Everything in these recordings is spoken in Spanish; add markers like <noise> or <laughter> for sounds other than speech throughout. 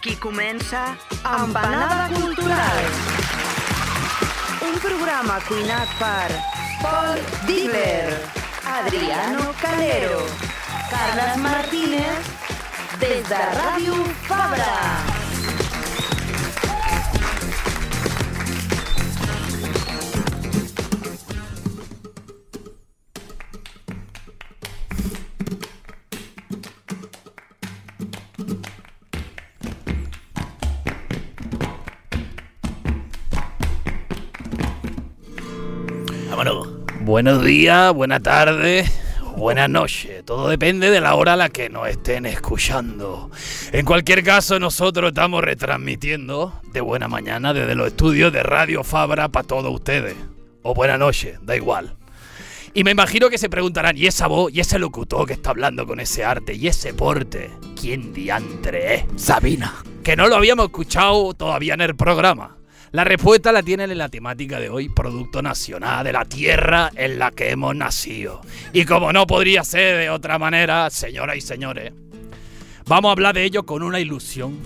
Aquí comença Empanada Cultural. Un programa cuinat per Paul Dibler, Adriano Calero, Carles Martínez, des de Ràdio Fabra. Buenos días, buena tarde, buena noche. Todo depende de la hora a la que nos estén escuchando. En cualquier caso, nosotros estamos retransmitiendo de buena mañana desde los estudios de Radio Fabra para todos ustedes. O buena noche, da igual. Y me imagino que se preguntarán, ¿y esa voz, y ese locutor que está hablando con ese arte, y ese porte? ¿Quién diantre es? Sabina. Que no lo habíamos escuchado todavía en el programa. La respuesta la tienen en la temática de hoy, Producto Nacional de la tierra en la que hemos nacido. Y como no podría ser de otra manera, señoras y señores, vamos a hablar de ello con una ilusión.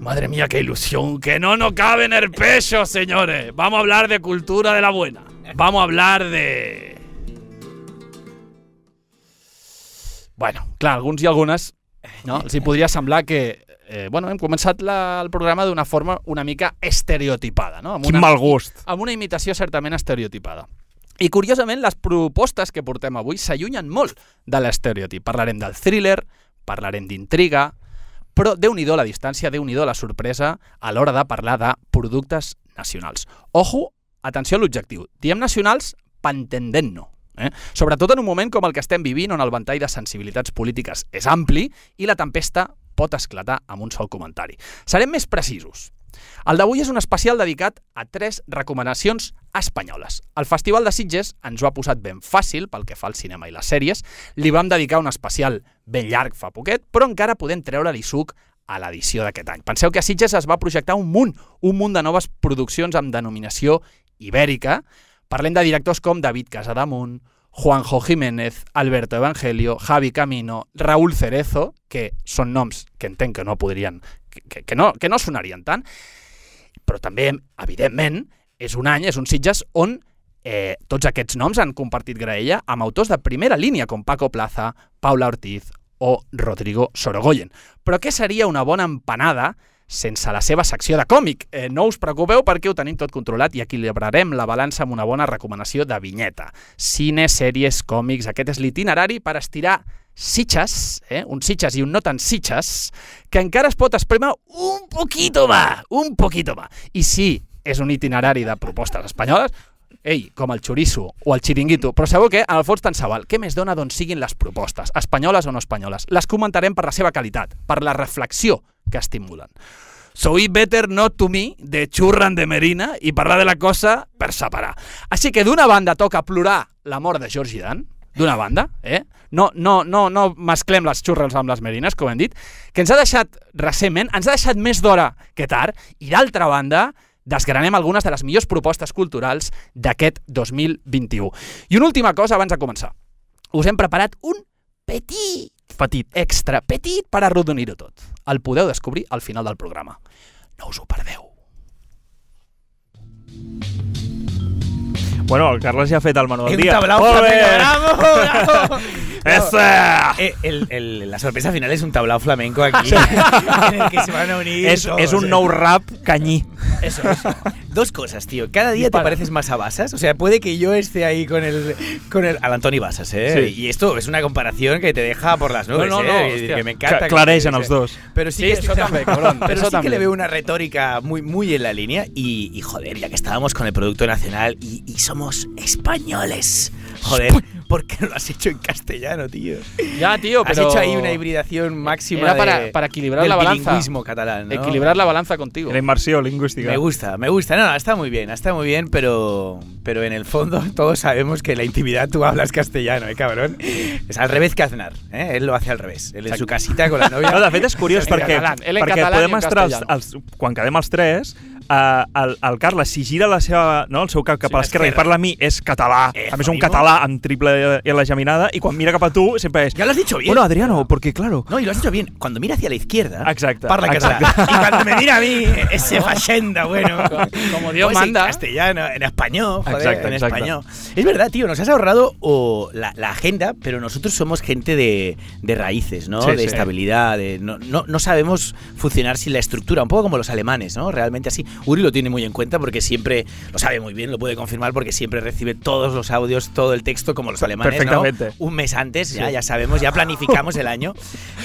Madre mía, qué ilusión, que no nos cabe en el pecho, señores. Vamos a hablar de cultura de la buena. Vamos a hablar de... Bueno, clar, alguns i algunes no? els hi podria semblar que eh, bueno, hem començat la, el programa d'una forma una mica estereotipada, no? Amb Quin una, mal gust. amb una imitació certament estereotipada. I curiosament, les propostes que portem avui s'allunyen molt de l'estereotip. Parlarem del thriller, parlarem d'intriga, però déu nhi la distància, déu nhi la sorpresa a l'hora de parlar de productes nacionals. Ojo, atenció a l'objectiu. Diem nacionals pentendent-no. Eh? Sobretot en un moment com el que estem vivint, on el ventall de sensibilitats polítiques és ampli i la tempesta pot esclatar amb un sol comentari. Serem més precisos. El d'avui és un especial dedicat a tres recomanacions espanyoles. El Festival de Sitges ens ho ha posat ben fàcil pel que fa al cinema i les sèries. Li vam dedicar un especial ben llarg fa poquet, però encara podem treure-li suc a l'edició d'aquest any. Penseu que a Sitges es va projectar un munt, un munt de noves produccions amb denominació ibèrica. Parlem de directors com David Casadamunt, Juanjo Jiménez, Alberto Evangelio, Javi Camino, Raúl Cerezo, que són noms que entenc que no podrien, que, que, no, que no sonarien tant, però també, evidentment, és un any, és un Sitges on eh, tots aquests noms han compartit graella amb autors de primera línia com Paco Plaza, Paula Ortiz o Rodrigo Sorogoyen. Però què seria una bona empanada sense la seva secció de còmic. Eh, no us preocupeu perquè ho tenim tot controlat i equilibrarem la balança amb una bona recomanació de vinyeta. Cine, sèries, còmics, aquest és l'itinerari per estirar sitxes, eh? un sitxes i un no tan sitxes, que encara es pot espremer un poquito más, un poquito más. I sí, és un itinerari de propostes espanyoles, ei, com el xoriço o el xiringuito, però sabeu què? En el fons tant se val. Què més dona d'on siguin les propostes, espanyoles o no espanyoles? Les comentarem per la seva qualitat, per la reflexió que estimulen. So it better not to me, de Churran de Merina, i parlar de la cosa per separar. Així que d'una banda toca plorar la mort de George Dan, d'una banda, eh? No, no, no, no mesclem les xurres amb les merines, com hem dit, que ens ha deixat recentment, ens ha deixat més d'hora que tard, i d'altra banda, desgranem algunes de les millors propostes culturals d'aquest 2021. I una última cosa abans de començar. Us hem preparat un petit, petit, extra, petit per arrodonir-ho tot. El podeu descobrir al final del programa. No us ho perdeu. Bueno, el Carles ja ha fet el menú del dia. Molt bé! bravo, bravo. <laughs> Esa! Eh, el- el- la sorpresa final es un tablao flamenco aquí <laughs> en el que se van a unir. És, todos, és un eh. nou rap canyí. Eso, eso. Dos cosas, tío. Cada día Dispara. te pareces más a Basas. O sea, puede que yo esté ahí con el. con el. al Antoni Basas, ¿eh? Sí. Y esto es una comparación que te deja por las nubes, No, no, ¿eh? no, que me encanta. Cla- que- clareixen que- els dos. Pero sí, Sí, que eso estoy- también, Pero eso sí que también. le veo una retórica muy, muy en la línea. Y, y, joder, ya que estábamos con el Producto Nacional y, y somos españoles. Joder, ¿por qué no lo has hecho en castellano, tío? Ja, tio, Has però... hecho ahí una hibridación máxima Era para, de- para equilibrar del la balanza. catalán, ¿no? Equilibrar la balanza contigo. La immersió lingüística. Me gusta, me gusta. No, está muy bien, está muy bien, pero, pero en el fondo <laughs> todos sabemos que en la intimidad tú hablas castellano, ¿eh, cabrón? Es al revés que Aznar, ¿eh? Él lo hace al revés. Él en su casita con la <laughs> novia. No, de fet és curiós <laughs> perquè, podem en estar els, castellano. els, quan quedem els tres uh, el, el Carles, si gira la seva, no, el seu cap cap Sí, a l'esquerra i parla a mi, és català. Eh, a més, un català amb triple L geminada, i quan mira cap a tu sempre és... Ya lo has dicho bien. Bueno, Adriano, porque claro... No, y lo has dicho bien. Cuando mira hacia la izquierda, Exacto, parla català. exacto. Y <laughs> cuando me mira a mí, ese fachenda, bueno. <laughs> Como Dios Pues en manda. castellano, en español, joder, Exacto, en exacto. español. Es verdad, tío, nos has ahorrado o, la, la agenda, pero nosotros somos gente de, de raíces, ¿no? Sí, de sí. estabilidad, de, no, no, no sabemos funcionar sin la estructura, un poco como los alemanes, ¿no? Realmente así. Uri lo tiene muy en cuenta porque siempre lo sabe muy bien, lo puede confirmar porque siempre recibe todos los audios, todo el texto como los alemanes, ¿no? Perfectamente. Un mes antes, ya, Sí. ya sabemos, ya planificamos el año.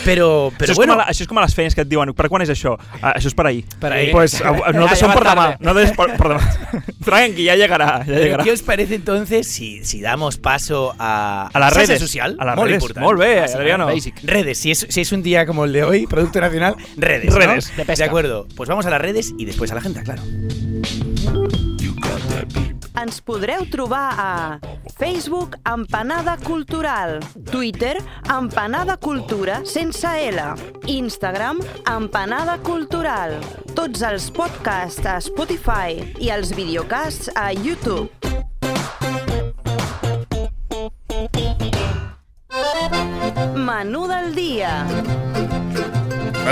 Pero, pero això, bueno, la- això és com a les feines que et diuen, per quan és això? Ah, això és per ahir. Per ahir. Pues, a, a, <laughs> nosaltres som per demà. Nosaltres per, per demà. <laughs> Tranqui, ja llegarà, ja Pero llegarà. ¿Qué os parece entonces si, si damos paso a, A las redes. social? A las Molt redes. important. Molt bé, Bàsic, Adriano. Basic. Redes, si es, si es un día como el de hoy, Producto Nacional, redes. ¿no? Redes, de pesca. acuerdo. Pues vamos a las redes y después a la agenda, claro. Ens podreu trobar a Facebook Empanada Cultural, Twitter Empanada Cultura sense L, Instagram Empanada Cultural, tots els podcasts a Spotify i els videocasts a YouTube. Menú del dia.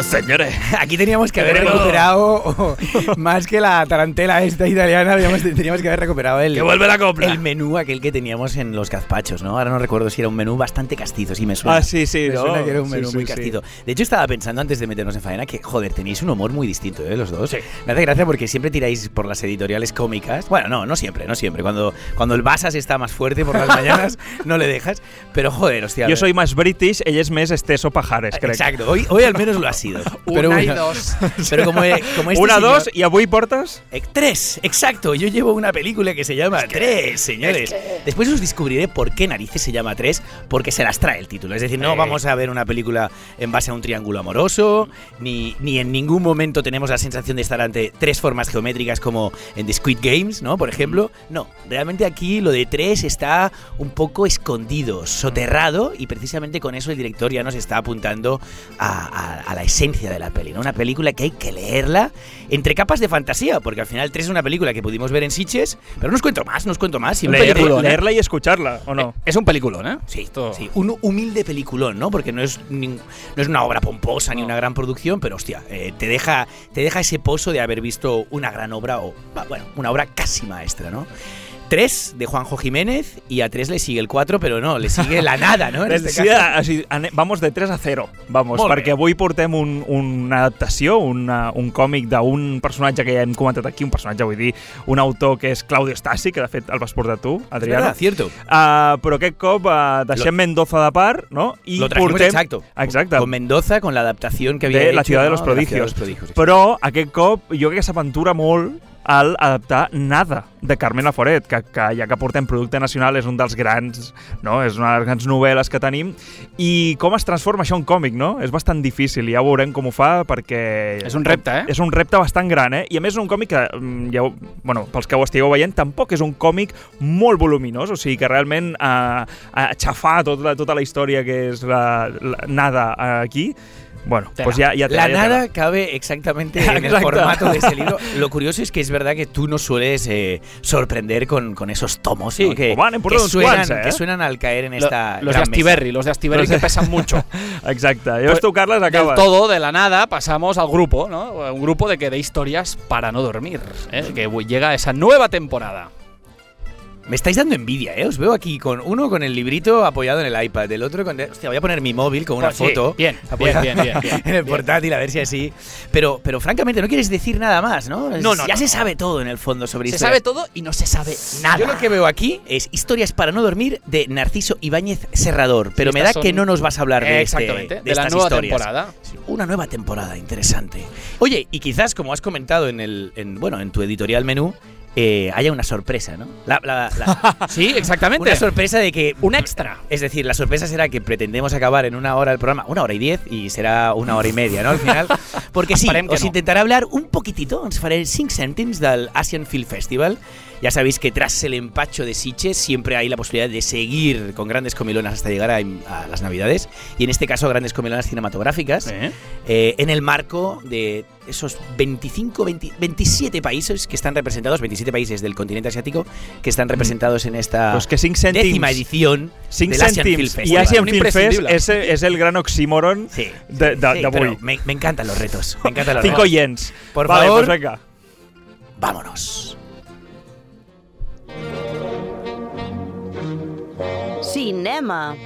Senyores. Aquí teníamos que haber Pero- recuperado, <laughs> más que la tarantela esta italiana, teníamos que haber recuperado el, Que vuelve la copla. el menú aquel que teníamos en los gazpachos, ¿no? Ahora no recuerdo si era un menú bastante castizo, sí me suena. Ah, sí, sí, Me no. suena que era un Sí, menú sí, muy sí. castizo. De hecho, estaba pensando antes de meternos en faena que, joder, tenéis un humor muy distinto, ¿eh? Los dos. Me hace gracia porque siempre tiráis por las editoriales cómicas. Bueno, no, no siempre, no siempre. Cuando, cuando el Basas está más fuerte por las mañanas, <laughs> no le dejas. Pero, joder, hostia. Jo soy más british, ell és més Esteso Pajares, crec. Exacto, hoy, hoy al menos lo ha sido. <laughs> Pero Una y dos. <laughs> Pero como, eh, como este Una, señor- dos, i avui portes... Eh, Tres, exacto. Yo llevo una película que se llama Tres, señores. Después os descubriré por qué narices se llama Tres, porque se las trae el título. Es decir, no Eh. vamos a ver una película en base a un triángulo amoroso, ni, ni en ningún momento tenemos la sensación de estar ante tres formas geométricas como en The Squid Games, ¿no? Por ejemplo. No, realmente aquí lo de Tres está un poco escondido, soterrado, y precisamente con eso el director ya nos está apuntando a, a- a la esencia de la peli, ¿no? Una película que hay que leerla entre capas de fantasía, porque al final 3 es una película que pudimos ver en Sitges, pero no os cuento más, no os cuento más. y un Leer, peliculón, ¿eh? leerla y escucharla, ¿o no? Es un peliculón, ¿eh? Sí, Esto- sí, un humilde peliculón, ¿no? Porque no es, no es una obra pomposa ni una gran producción, pero hostia, eh, te, deja, te deja ese pozo de haber visto una gran obra o, bueno, una obra casi maestra, ¿no? 3 de Juanjo Jiménez y a 3 le sigue el 4, pero no, le sigue la nada, ¿no? <laughs> En este Sí, caso. ane- vamos de 3 a 0, vamos, Molt bé. perquè avui portem un, una adaptació, una, un còmic d'un personatge que ja hem comentat aquí, un personatge, vull dir, un autor que és Claudio Stasi, que de fet el vas portar tu, Adriano. verdad, cierto. Uh, però aquest cop uh, deixem Mendoza de part, no? I Lo portem... exacto. Exacte. Con Mendoza, con la adaptación que había de La hecho, ciudad de ¿no? los La Ciudad de prodigios. los prodigios, Però aquest cop jo crec que s'aventura molt al adaptar Nada, de Carmen Laforet, que, que ja que portem Producte Nacional és un dels grans, no? és una de les grans novel·les que tenim, i com es transforma això en còmic, no? És bastant difícil, ja veurem com ho fa, perquè... És un repte, eh? És un repte bastant gran, eh? I a més és un còmic que, mm, ja, bueno, pels que ho estigueu veient, tampoc és un còmic molt voluminós, o sigui que realment eh, eh, xafar tota, tota la història que és la, la nada eh, aquí, bueno, pues ya, ya La tela, ya nada cabe exactamente <laughs> en el Exacto. formato de ese libro. <laughs> Lo curioso es que es verdad que tú nos sueles eh, sorprender con, con esos tomos Sí, ¿no? que, van, que suenan, eh? que suenan al caer en Lo- esta los de. Astiberri, los de Astiberri que pesan mucho. <laughs> Exacte. Jo Pues, tu, Carles, Del acabes. todo, de la nada, pasamos al grupo, ¿no? Un grupo de que de historias para no dormir, ¿eh? que llega esa nueva temporada. Me estáis dando envidia, ¿eh? Os veo aquí con uno con el librito apoyado en el iPad, el otro con... Hostia, voy a poner mi móvil con una sí, foto. bien, bien, bien, bien, <laughs> bien, en el portátil, a ver si así. Pero, pero francamente, no quieres decir nada más, ¿no? No, no, Ya no, se no. sabe todo en el fondo sobre Se sabe todo y no se sabe nada. Yo lo que veo aquí es Historias para no dormir de Narciso Ibáñez Serrador, pero me da que no nos vas a hablar de, este- Exactamente, de de la estas nueva historias. temporada. Una nueva temporada, interesante. Oye, y quizás, como has comentado en el, en, bueno, en tu editorial menú, eh, haya una sorpresa, ¿no? La- la- la- <laughs> Sí, exactamente. una sorpresa de que Un extra. es decir, la sorpresa será que pretendemos acabar en una hora el programa, una hora y diez, y será una hora y media, ¿no? Al final. Porque sí, Esperem os no. intentaré hablar un poquitito, ens faré 5 cèntims del Asian Film Festival. Ya sabéis que tras el empacho de Sitges siempre hay la posibilidad de seguir con grandes comilonas hasta llegar a, a las Navidades, y en este caso grandes comilonas cinematográficas, ¿Eh? eh, en el marco de esos 25, 20 27 países que están representados, 27 países del continente asiático que están representados en esta Pues que 5 cèntims, décima edición 5 del Asian Film i Festival. Asian Film Fest és, és el gran oxímoron Sí, de- de- sí, d'avui. pero me, me encantan los retos. Me encantan los 5 retos. yens. Por vale, favor. pues venga. Vámonos. Cinema.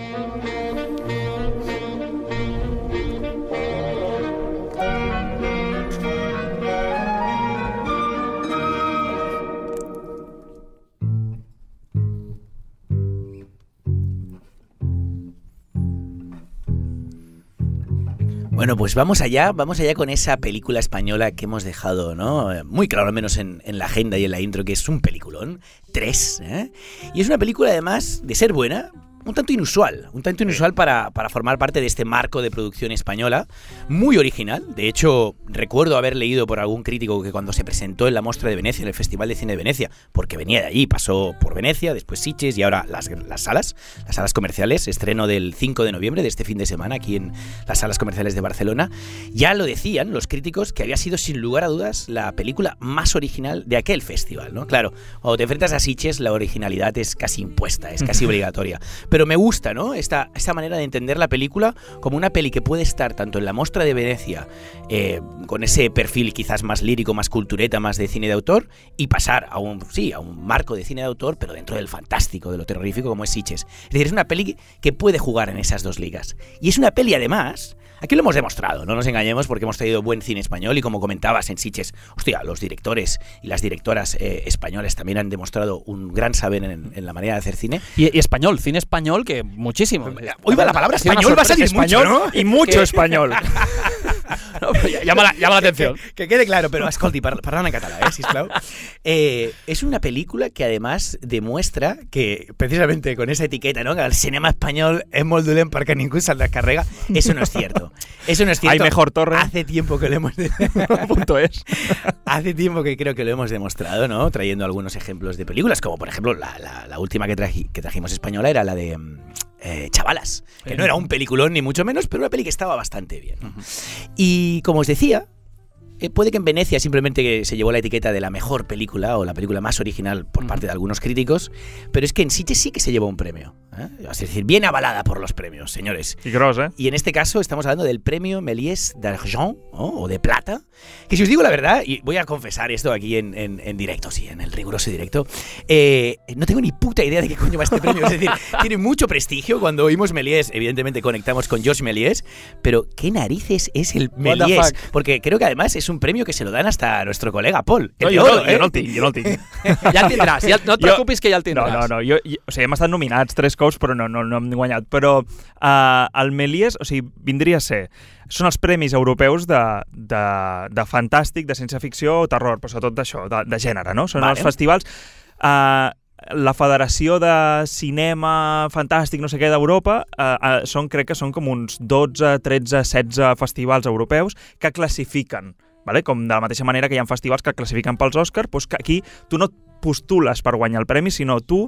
Bueno, pues vamos allá, vamos allá con esa película española que hemos dejado, ¿no? Eh, Muy claro, al menos en, en la agenda y en la intro, que es un peliculón, tres, ¿eh? Y es una película, además, de ser buena, un tanto inusual, un tanto inusual para, para formar parte de este marco de producción española, muy original. De hecho, recuerdo haber leído por algún crítico que cuando se presentó en la Mostra de Venecia, en el Festival de Cine de Venecia, porque venía de allí, pasó por Venecia, después Sitges y ahora las, las salas, las salas comerciales, estreno del 5 de noviembre de este fin de semana aquí en las salas comerciales de Barcelona, ya lo decían los críticos que había sido sin lugar a dudas la película más original de aquel festival, ¿no? Claro, cuando te enfrentas a Sitges la originalidad es casi impuesta, es casi <laughs> obligatoria. Pero me gusta, ¿no? Esta, esta manera de entender la película como una peli que puede estar tanto en la Mostra de Venecia, eh, con ese perfil quizás más lírico, más cultureta, más de cine de autor, y pasar a un, sí, a un marco de cine de autor, pero dentro del fantástico, de lo terrorífico como es Sitges. Es decir, es una peli que puede jugar en esas dos ligas. Y es una peli además... Aquí lo hemos demostrado, no nos engañemos porque hemos traído buen cine español y como comentabas en Sitges, hostia, los directores y las directoras eh, españoles también han demostrado un gran saber en, en la manera de hacer cine. Y, y español, cine español, que muchísimo. Hoy va la palabra español, va a salir mucho, ¿no? Y mucho español. <laughs> No, llama, la, llama la atención. Que quede claro, pero escolti, par parlant en català, eh, sisplau. Eh, es una película que además demuestra que, precisamente con esa etiqueta, ¿no? que el cinema español es molt dolent perquè ningú se'l descarrega, eso no es cierto. Eso no es cierto. Hay mejor torre. Hace tiempo que lo hemos... <laughs> Punto es. <laughs> Hace tiempo que creo que lo hemos demostrado, ¿no? Trayendo algunos ejemplos de películas, como por ejemplo la, la- la última que, traji- que trajimos española era la de mm, eh, Chavalas, que no era un peliculón ni mucho menos, pero una peli que estaba bastante bien. Y como os decía, eh, puede que en Venecia simplemente se llevó la etiqueta de la mejor película o la película más original por parte de algunos críticos, pero es que en Sitges sí que se llevó un premio. ¿Eh? Es decir, bien avalada por los premios, señores. I gros, eh? Y en este caso estamos hablando del premio Méliès d'Argent ¿no? o de plata. Que si os digo la verdad, y voy a confesar esto aquí en, en- en directo, sí, en el riguroso directo, eh, no tengo ni puta idea de qué coño va este premio. Es decir, <laughs> tiene mucho prestigio. Cuando oímos Méliès, evidentemente conectamos con Georges Méliès, pero ¿qué narices es el Méliès? Porque creo que además es un premio que se lo dan hasta a nuestro colega Paul. No, jo, oro, no, ¿eh? jo no el tinc, jo no el tinc. Ja el tindràs, ja, no et Jo- preocupis que ja el No, tindràs. no, no. Jo, jo, o sigui, hem estat nominats tres cops, però no, no, no hem guanyat. Però uh, el Méliès, o sigui, vindria a ser... Són els premis europeus de, de, de fantàstic, de ciència-ficció o terror, però sobretot d'això, de, de gènere, no? Són Vale. els festivals... Uh, la Federació de Cinema Fantàstic, no sé què, d'Europa, eh, eh, són, crec que són com uns 12, 13, 16 festivals europeus que classifiquen Vale? Com de la mateixa manera que hi ha festivals que classifiquen pels Oscars, doncs que aquí tu no et postules per guanyar el premi, sinó tu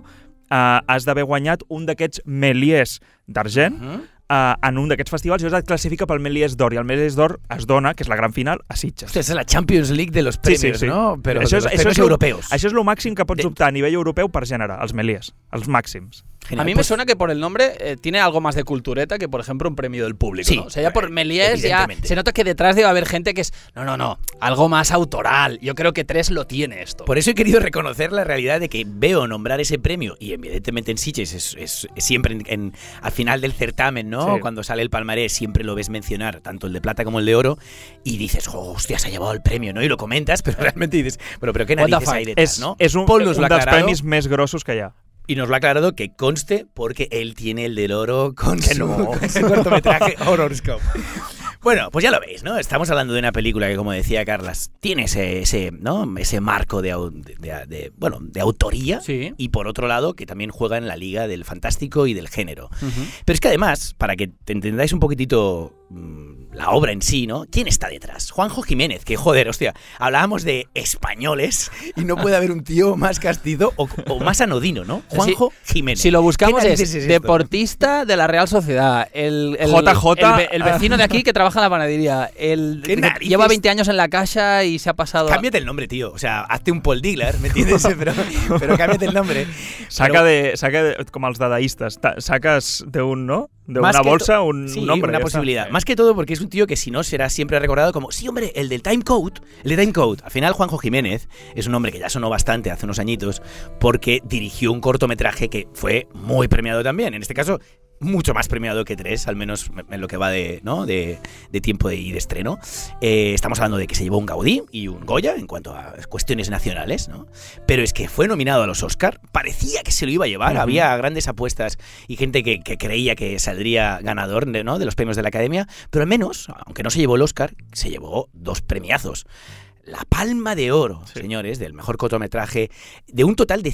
eh, has d'haver guanyat un d'aquests Méliès d'argent Ujú. eh, en un d'aquests festivals i et classifica pel Méliès d'or i el Méliès d'or es dona, que és la gran final, a Sitges. Hostia, esa es la Champions League de los premios, ¿no? Pero això de los és, això és lo- europeos. Això és el màxim que pots De- optar a nivell europeu per gènere, els Méliès, els màxims. Genial. A mí me Pues- suena que por el nombre eh, tiene algo más de cultureta que, por ejemplo, un premio del público. Sí, ¿no? O sea, ya por ya evidentemente. se nota que detrás debe haber gente que es, no, no, no, algo más autoral. Yo creo que tres lo tiene esto. Por eso he querido reconocer la realidad de que veo nombrar ese premio, y evidentemente en Sitges es, es- es siempre en, en- al final del certamen, ¿no? Sí. Cuando sale el palmarés siempre lo ves mencionar, tanto el de plata como el de oro, y dices, "Jo, hostia, se ha llevado el premio, ¿no? Y lo comentas, <laughs> pero realmente dices, pero, pero qué narices hay detrás, És, ¿no? és un, un ha dels premis més grossos que hi ha. Y nos lo ha aclarado que conste porque él tiene el del oro con, Que su, no. <laughs> con su cortometraje. <laughs> Bueno, pues ya lo veis, ¿no? Estamos hablando de una película que, como decía Carlas, tiene ese, ese, ¿no? ese marco de, bueno, de autoría Sí. y por otro lado que también juega en la liga del fantástico y del género. Pero es que además, para que te entendáis un poquitito la obra en sí, ¿no? ¿Quién está detrás? Juanjo Jiménez, que joder, hostia, hablábamos de españoles y no puede haber un tío más castizo o, o más anodino, ¿no? Juanjo Jiménez. Si lo buscamos ¿Qué es, deportista de la Real Sociedad, el, el, JJ. el el vecino de aquí que trabaja en la panadería, el lleva 20 años en la caja y se ha pasado... Cámbiate el nombre, tío. O sea, hazte un Paul Digler, ¿me entiendes? <laughs> pero, pero cámbiate el nombre. Saca Pero- de, saca de, com els dadaistes, ta- sacas de un, no? De Más una bolsa un, sí, un nombre. una está. posibilidad. Más que todo porque es un tío que si no será siempre recordado como, sí, hombre, el del Time Code. El de Time Code. Al final, Juanjo Jiménez es un hombre que ya sonó bastante hace unos añitos porque dirigió un cortometraje que fue muy premiado también. En este caso, mucho más premiado que tres, al menos en lo que va de, ¿no? de, de tiempo de, y de estreno. Eh, estamos hablando de que se llevó un Gaudí y un Goya en cuanto a cuestiones nacionales, ¿no? Pero es que fue nominado a los Oscar, parecía que se lo iba a llevar, había grandes apuestas y gente que, que creía que saldría ganador de, ¿no? de los premios de la Academia, pero al menos, aunque no se llevó el Oscar, se llevó dos premiazos. La Palma de Oro, Sí. señores, del mejor cortometraje, de un total de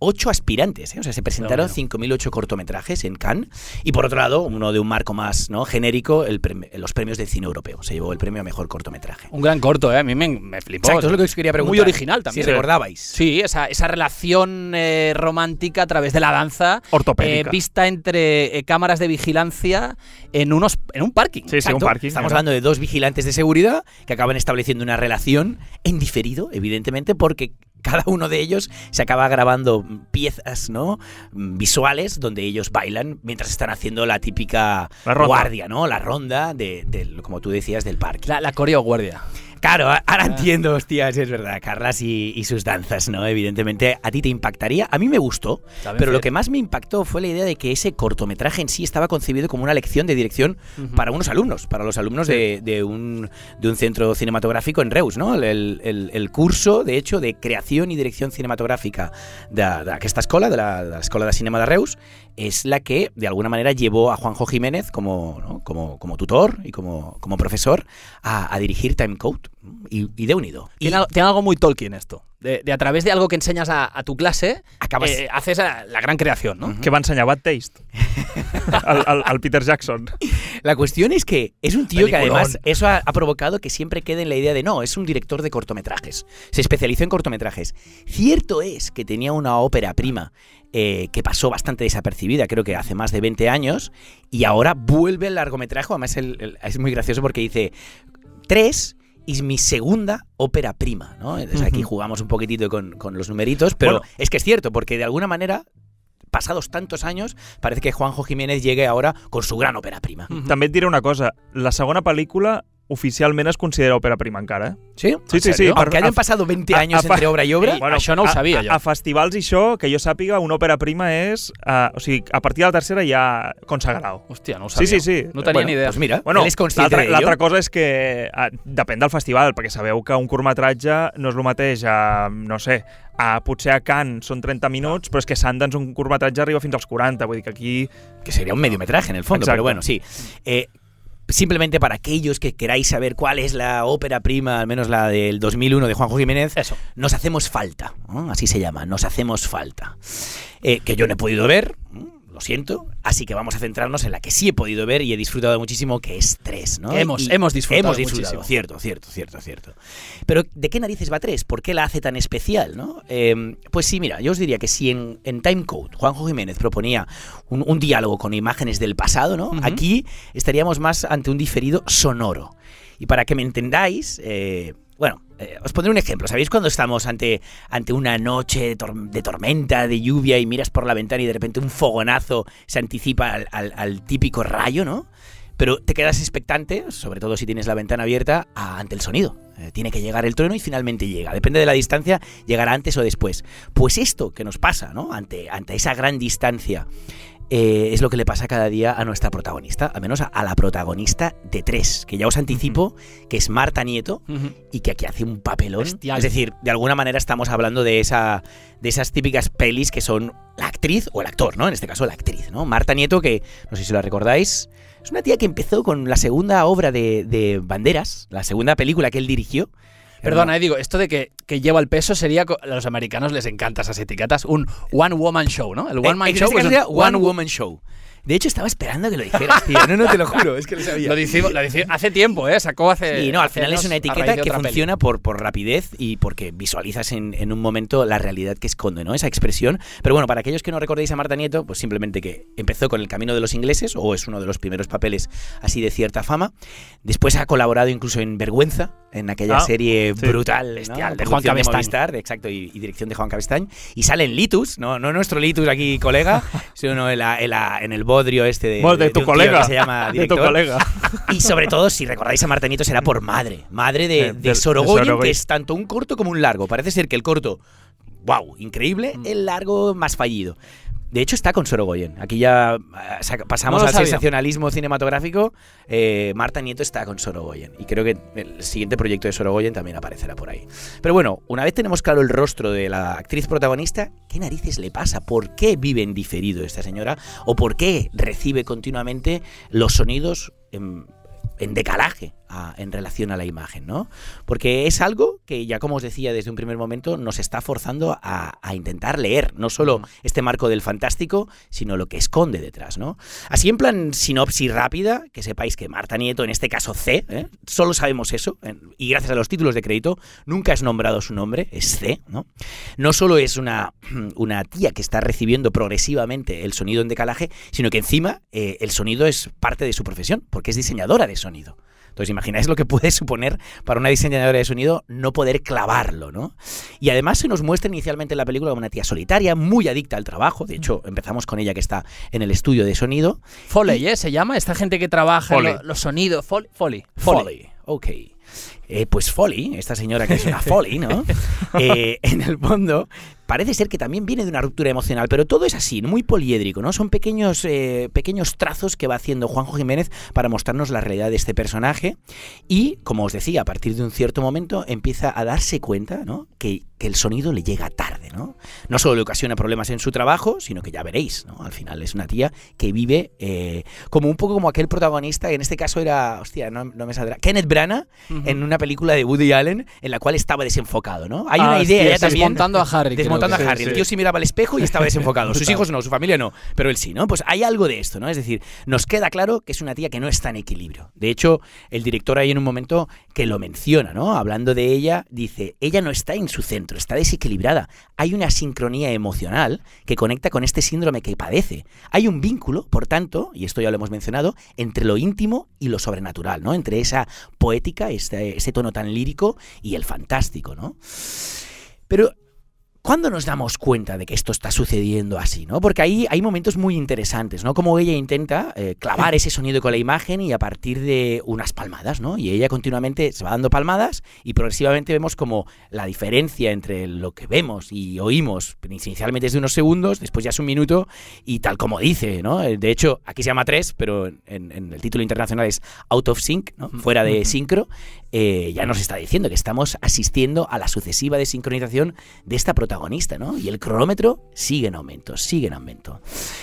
5.008 aspirantes. ¿eh? O sea, se presentaron Dios 5.008 cortometrajes en Cannes. Y por otro lado, uno de un marco más ¿no? genérico, el los premios del cine europeo. Se llevó el premio a mejor cortometraje. Un gran corto, ¿eh? A mí me, me flipó. Exacto, es lo que os quería preguntar. Muy original también. Si recordabais. Sí, esa, esa relación eh, romántica a través de la danza, eh, Ortopédica. vista entre eh, cámaras de vigilancia en, unos, en un parking. Sí, sí, un Exacto. parking. Estamos claro. hablando de dos vigilantes de seguridad que acaban estableciendo una relación en diferido, evidentemente, porque cada uno de ellos se acaba grabando piezas ¿no? visuales donde ellos bailan mientras están haciendo la típica La guardia, ¿no? La ronda de, como tú decías, del parque. La, la coreo guardia. Claro, ahora Ah. entiendo, hostias, es verdad, Carlas y, y sus danzas, ¿no? Evidentemente, a ti te impactaría. A mí me gustó, pero lo que más me impactó fue la idea de que ese cortometraje en sí estaba concebido como una lección de dirección para unos alumnos, para los alumnos de, de un, de un centro cinematográfico en Reus, ¿no? El, el- el curso, de hecho, de creación y dirección cinematográfica de, de esta escuela, de la, de la Escuela de Cinema de Reus, es la que, de alguna manera, llevó a Juanjo Jiménez como, ¿no? como, como tutor y como, como profesor a, a dirigir Time Code y, y de unido. Y Tiene, al- tiene algo muy Tolkien esto. De, de a través de algo que enseñas a, a tu clase, acabas... eh, haces la, la gran creación, ¿no? Que va ensenyar Bad Taste. <laughs> al, al, al Peter Jackson. La cuestión es que es un tío que además eso ha, ha provocado que siempre quede en la idea de no, es un director de cortometrajes. Se especializó en cortometrajes. Cierto es que tenía una ópera prima eh, que pasó bastante desapercibida, creo que hace más de 20 años, y ahora vuelve el largometraje. Además, el- el- es muy gracioso porque dice: Tres es mi segunda ópera prima, ¿no? Entonces aquí jugamos un poquitito con, con los numeritos, pero Bueno. es que es cierto, porque de alguna manera, pasados tantos años, parece que Juanjo Jiménez llegue ahora con su gran ópera prima. També et diré una cosa. La segona pel·lícula oficialment es considera òpera prima encara, eh? ¿Sí? Sí, sí, sí. serio? Aunque Per- hayan a- pasado 20 a- años a- entre obra y obra. Ei, Això no ho a, sabia, a, jo. A festivals i això, que jo sàpiga, una òpera prima és... Uh, o sigui, a partir de la tercera ja consagrado. Hòstia, no ho Sí, sabia. sí, sí. No tenia bueno, ni idea. Pues mira, Bueno, él es consciente l'altra cosa és que uh, depèn del festival, perquè sabeu que un curtmetratge no és el mateix a, no sé, a, potser a Cannes són 30 minuts, però és que a Sundance un curtmetratge arriba fins als 40, vull dir que aquí... Que sería un mediometraje en el fondo, Exacto. pero bueno, sí. Eh, simplemente para aquellos que queráis saber cuál es la ópera prima, al menos la del 2001 de Juanjo Jiménez, Eso. Nos hacemos falta, ¿no? así se llama, Nos hacemos falta. Eh, que yo no he podido ver, ¿no? Lo siento, así que vamos a centrarnos en la que sí he podido ver y he disfrutado muchísimo, que es 3, ¿no? Hemos- Y hemos disfrutado Hemos disfrutado, muchísimo. cierto, cierto, cierto, cierto. Pero ¿de qué narices va 3? ¿Por qué la hace tan especial, no? Eh, pues sí, mira, yo os diría que si en, en Timecode Juanjo Jiménez proponía un, un diálogo con imágenes del pasado, ¿no? Aquí estaríamos más ante un diferido sonoro. Y para que me entendáis, eh, bueno, eh, os pondré un ejemplo. ¿Sabéis cuando estamos ante, ante una noche de, tor- de tormenta, de lluvia, y miras por la ventana y de repente un fogonazo se anticipa al, típico rayo, ¿no? Pero te quedas expectante, sobre todo si tienes la ventana abierta, ante el sonido. Eh, tiene que llegar el trueno y finalmente llega. Depende de la distancia, llegará antes o después. Pues esto que nos pasa, ¿no? Ante, ante esa gran distancia, eh, es lo que le pasa cada día a nuestra protagonista, al menos a, a la protagonista de tres, que ya os anticipo que es Marta Nieto y que aquí hace un papelón. Bestial. Es decir, de alguna manera estamos hablando de esa de esas típicas pelis que son la actriz o el actor, ¿no? En este caso la actriz, ¿no? Marta Nieto, que no sé si la recordáis, es una tía que empezó con la segunda obra de, de Banderas, la segunda película que él dirigió. Perdona, eh, digo, esto de que, que lleva el peso sería. A los americanos les encantan esas etiquetas. Un one woman show, ¿no? El one man Eh, en show este One wo- Woman Show. De hecho, estaba esperando que lo dijeras, tío. No, no, te lo juro, es que lo sabía. <laughs> Lo decimos, lo decimos hace tiempo, ¿eh? Sacó hace. Y no, al final es una etiqueta que funciona por, por rapidez y porque visualizas en, en un momento la realidad que esconde, ¿no? Esa expresión. Pero bueno, para aquellos que no recordéis a Marta Nieto, pues simplemente que empezó con El Camino de los Ingleses, o es uno de los primeros papeles así de cierta fama. Después ha colaborado incluso en Vergüenza, en aquella Ah, serie sí. brutal, ¿no? Bestial, de Juan Cabestañ. Movistar, exacto, y, y dirección de Juan Cabestañ. Y sale en Litus, no, no nuestro Litus aquí, colega, <laughs> sino en, la- en la- en el bodrio este de, de de tu colega. que se llama de tu colega. <laughs> Y sobre todo, si recordáis a Marta Nieto, será por madre. Madre de, Eh, de del- de Sorogoyen, Sorogoyen. que es tanto un corto como un largo. Parece ser que el corto, wow, increíble, Mm. el largo más fallido. De hecho, está con Sorogoyen. Aquí ya eh, pasamos No al sabía. sensacionalismo cinematográfico. Eh, Marta Nieto está con Sorogoyen. Y creo que el siguiente proyecto de Sorogoyen también aparecerá por ahí. Pero bueno, una vez tenemos claro el rostro de la actriz protagonista, ¿qué narices le pasa? ¿Por qué vive en diferido esta señora? ¿O por qué recibe continuamente los sonidos en, en decalaje a- en relación a la imagen, ¿no? Porque es algo que ya como os decía desde un primer momento nos está forzando a, a intentar leer no solo este marco del fantástico, sino lo que esconde detrás, ¿no? Así en plan sinopsis rápida, que sepáis que Marta Nieto, en este caso C, ¿eh? solo sabemos eso, y gracias a los títulos de crédito nunca es nombrado su nombre, es C, ¿no? No solo es una, <clears throat> una tía que está recibiendo progresivamente el sonido en decalaje, sino que encima eh, el sonido es parte de su profesión, porque es diseñadora de sonido. Entonces, imagináis lo que puede suponer para una diseñadora de sonido no poder clavarlo, ¿no? Y además se nos muestra inicialmente en la película como una tía solitaria, muy adicta al trabajo. De hecho, empezamos con ella que está en el estudio de sonido. Foley, ¿eh? Se llama esta gente que trabaja en Foley. lo- los sonidos. Foley. Foley. Foley. Ok. Eh, pues Foley, esta señora que es una Foley, ¿no? <laughs> Eh, en el fondo, parece ser que también viene de una ruptura emocional, pero todo es así, muy poliédrico, ¿no? Son pequeños, eh, pequeños trazos que va haciendo Juanjo Jiménez para mostrarnos la realidad de este personaje. Y, como os decía, a partir de un cierto momento empieza a darse cuenta, ¿no? Que, que el sonido le llega tarde, ¿no? No solo le ocasiona problemas en su trabajo, sino que ya veréis, ¿no? Al final es una tía que vive eh, como un poco como aquel protagonista, que en este caso era, hostia, no, no me saldrá, Kenneth Branagh, en una película de Woody Allen en la cual estaba desenfocado, ¿no? Hay Ah, una idea hostia, ya también Desmontando a Harry. A Harry. El tío sí miraba al espejo y estaba <laughs> desenfocado. Sus hijos no, su familia no, pero él sí, ¿no? Pues hay algo de esto, ¿no? Es decir, nos queda claro que es una tía que no está en equilibrio. De hecho, el director ahí en un momento que lo menciona, ¿no? Hablando de ella, dice, ella no está en su centro, está desequilibrada. Hay una sincronía emocional que conecta con este síndrome que padece. Hay un vínculo, por tanto, y esto ya lo hemos mencionado, entre lo íntimo y lo sobrenatural, ¿no? Entre esa poética, este, ese tono tan lírico y el fantástico, ¿no? Pero ¿Cuándo nos damos cuenta de que esto está sucediendo así? ¿no? Porque ahí hay momentos muy interesantes, ¿no? Como ella intenta eh, clavar ese sonido con la imagen y a partir de unas palmadas, ¿no? Y ella continuamente se va dando palmadas y progresivamente vemos como la diferencia entre lo que vemos y oímos inicialmente es de unos segundos, después ya es un minuto y tal como dice, ¿no? Eh, De hecho, aquí se llama tres, pero en, en el título internacional es out of sync, ¿no? Fuera de sincro. eh, ya nos está diciendo que estamos asistiendo a la sucesiva desincronización de esta protagonista, ¿no? Y el cronómetro sigue en aumento, sigue en aumento.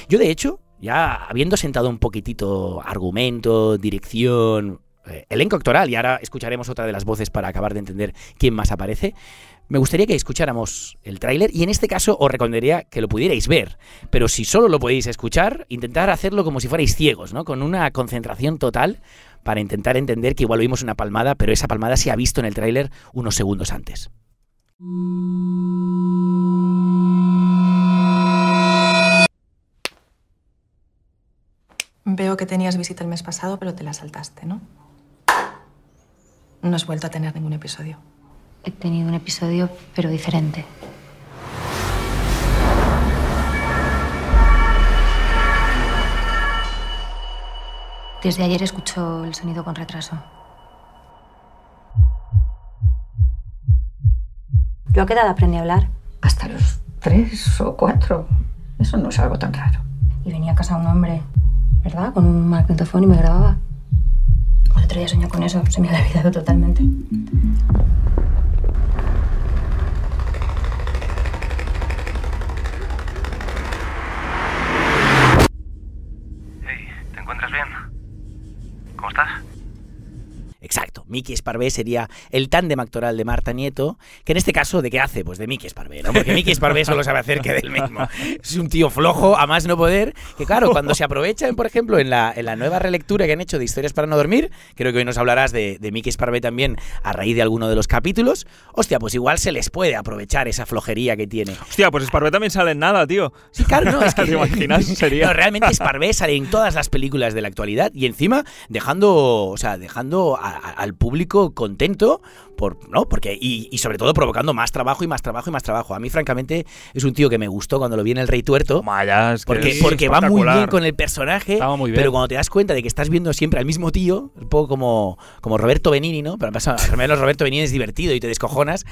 Yo, de hecho, ya habiendo sentado un poquitito argumento, dirección, eh, elenco actoral, y ahora escucharemos otra de las voces para acabar de entender quién más aparece, me gustaría que escucháramos el tráiler y en este caso os recomendaría que lo pudierais ver, pero si solo lo podéis escuchar, intentar hacerlo como si fuerais ciegos, ¿no? Con una concentración total para intentar entender que igual oímos una palmada, pero esa palmada se ha visto en el tráiler unos segundos antes. Veo que tenías visita el mes pasado, pero te la saltaste, ¿no? No has vuelto a tener ningún episodio. He tenido un episodio, pero diferente. Desde ayer escucho el sonido con retraso. Yo a qué edad aprendí a hablar Hasta los tres o cuatro. Eso no es algo tan raro. y venía a casa un hombre, ¿verdad? Con un magnetofón y me grababa. El otro día soñé con eso, se me había olvidado totalmente. Hey, ¿te encuentras bien? ¿Cómo estás? Exacto, Miki Esparvé sería el tándem actoral de Marta Nieto, que en este caso, ¿de qué hace? Pues de Miki Esparvé, ¿no? Porque Miki Esparvé solo sabe hacer que del mismo. Es un tío flojo, a más no poder, que claro, cuando se aprovechan, por ejemplo, en la, en la nueva relectura que han hecho de Historias para no dormir, creo que hoy nos hablarás de, de Miki Esparvé también a raíz de alguno de los capítulos, hostia, pues igual se les puede aprovechar esa flojería que tiene. Hostia, pues Esparvé también sale en nada, tío. Sí, claro, no, es <laughs> que ¿Te imaginas? <laughs> Sería... No, realmente Esparvé sale en todas las películas de la actualidad y encima dejando, o sea, dejando a- a- al público contento por, ¿no? Porque y, y sobre todo provocando más trabajo y más trabajo y más trabajo. A mí francamente es un tío que me gustó cuando lo vi en El Rey Tuerto. Que Porque, porque va muy bien con el personaje, Estaba muy bien. pero cuando te das cuenta de que estás viendo siempre al mismo tío, un poco como, como Roberto Benini, ¿no? Pero pasa, al menos Roberto Benini es divertido y te descojonas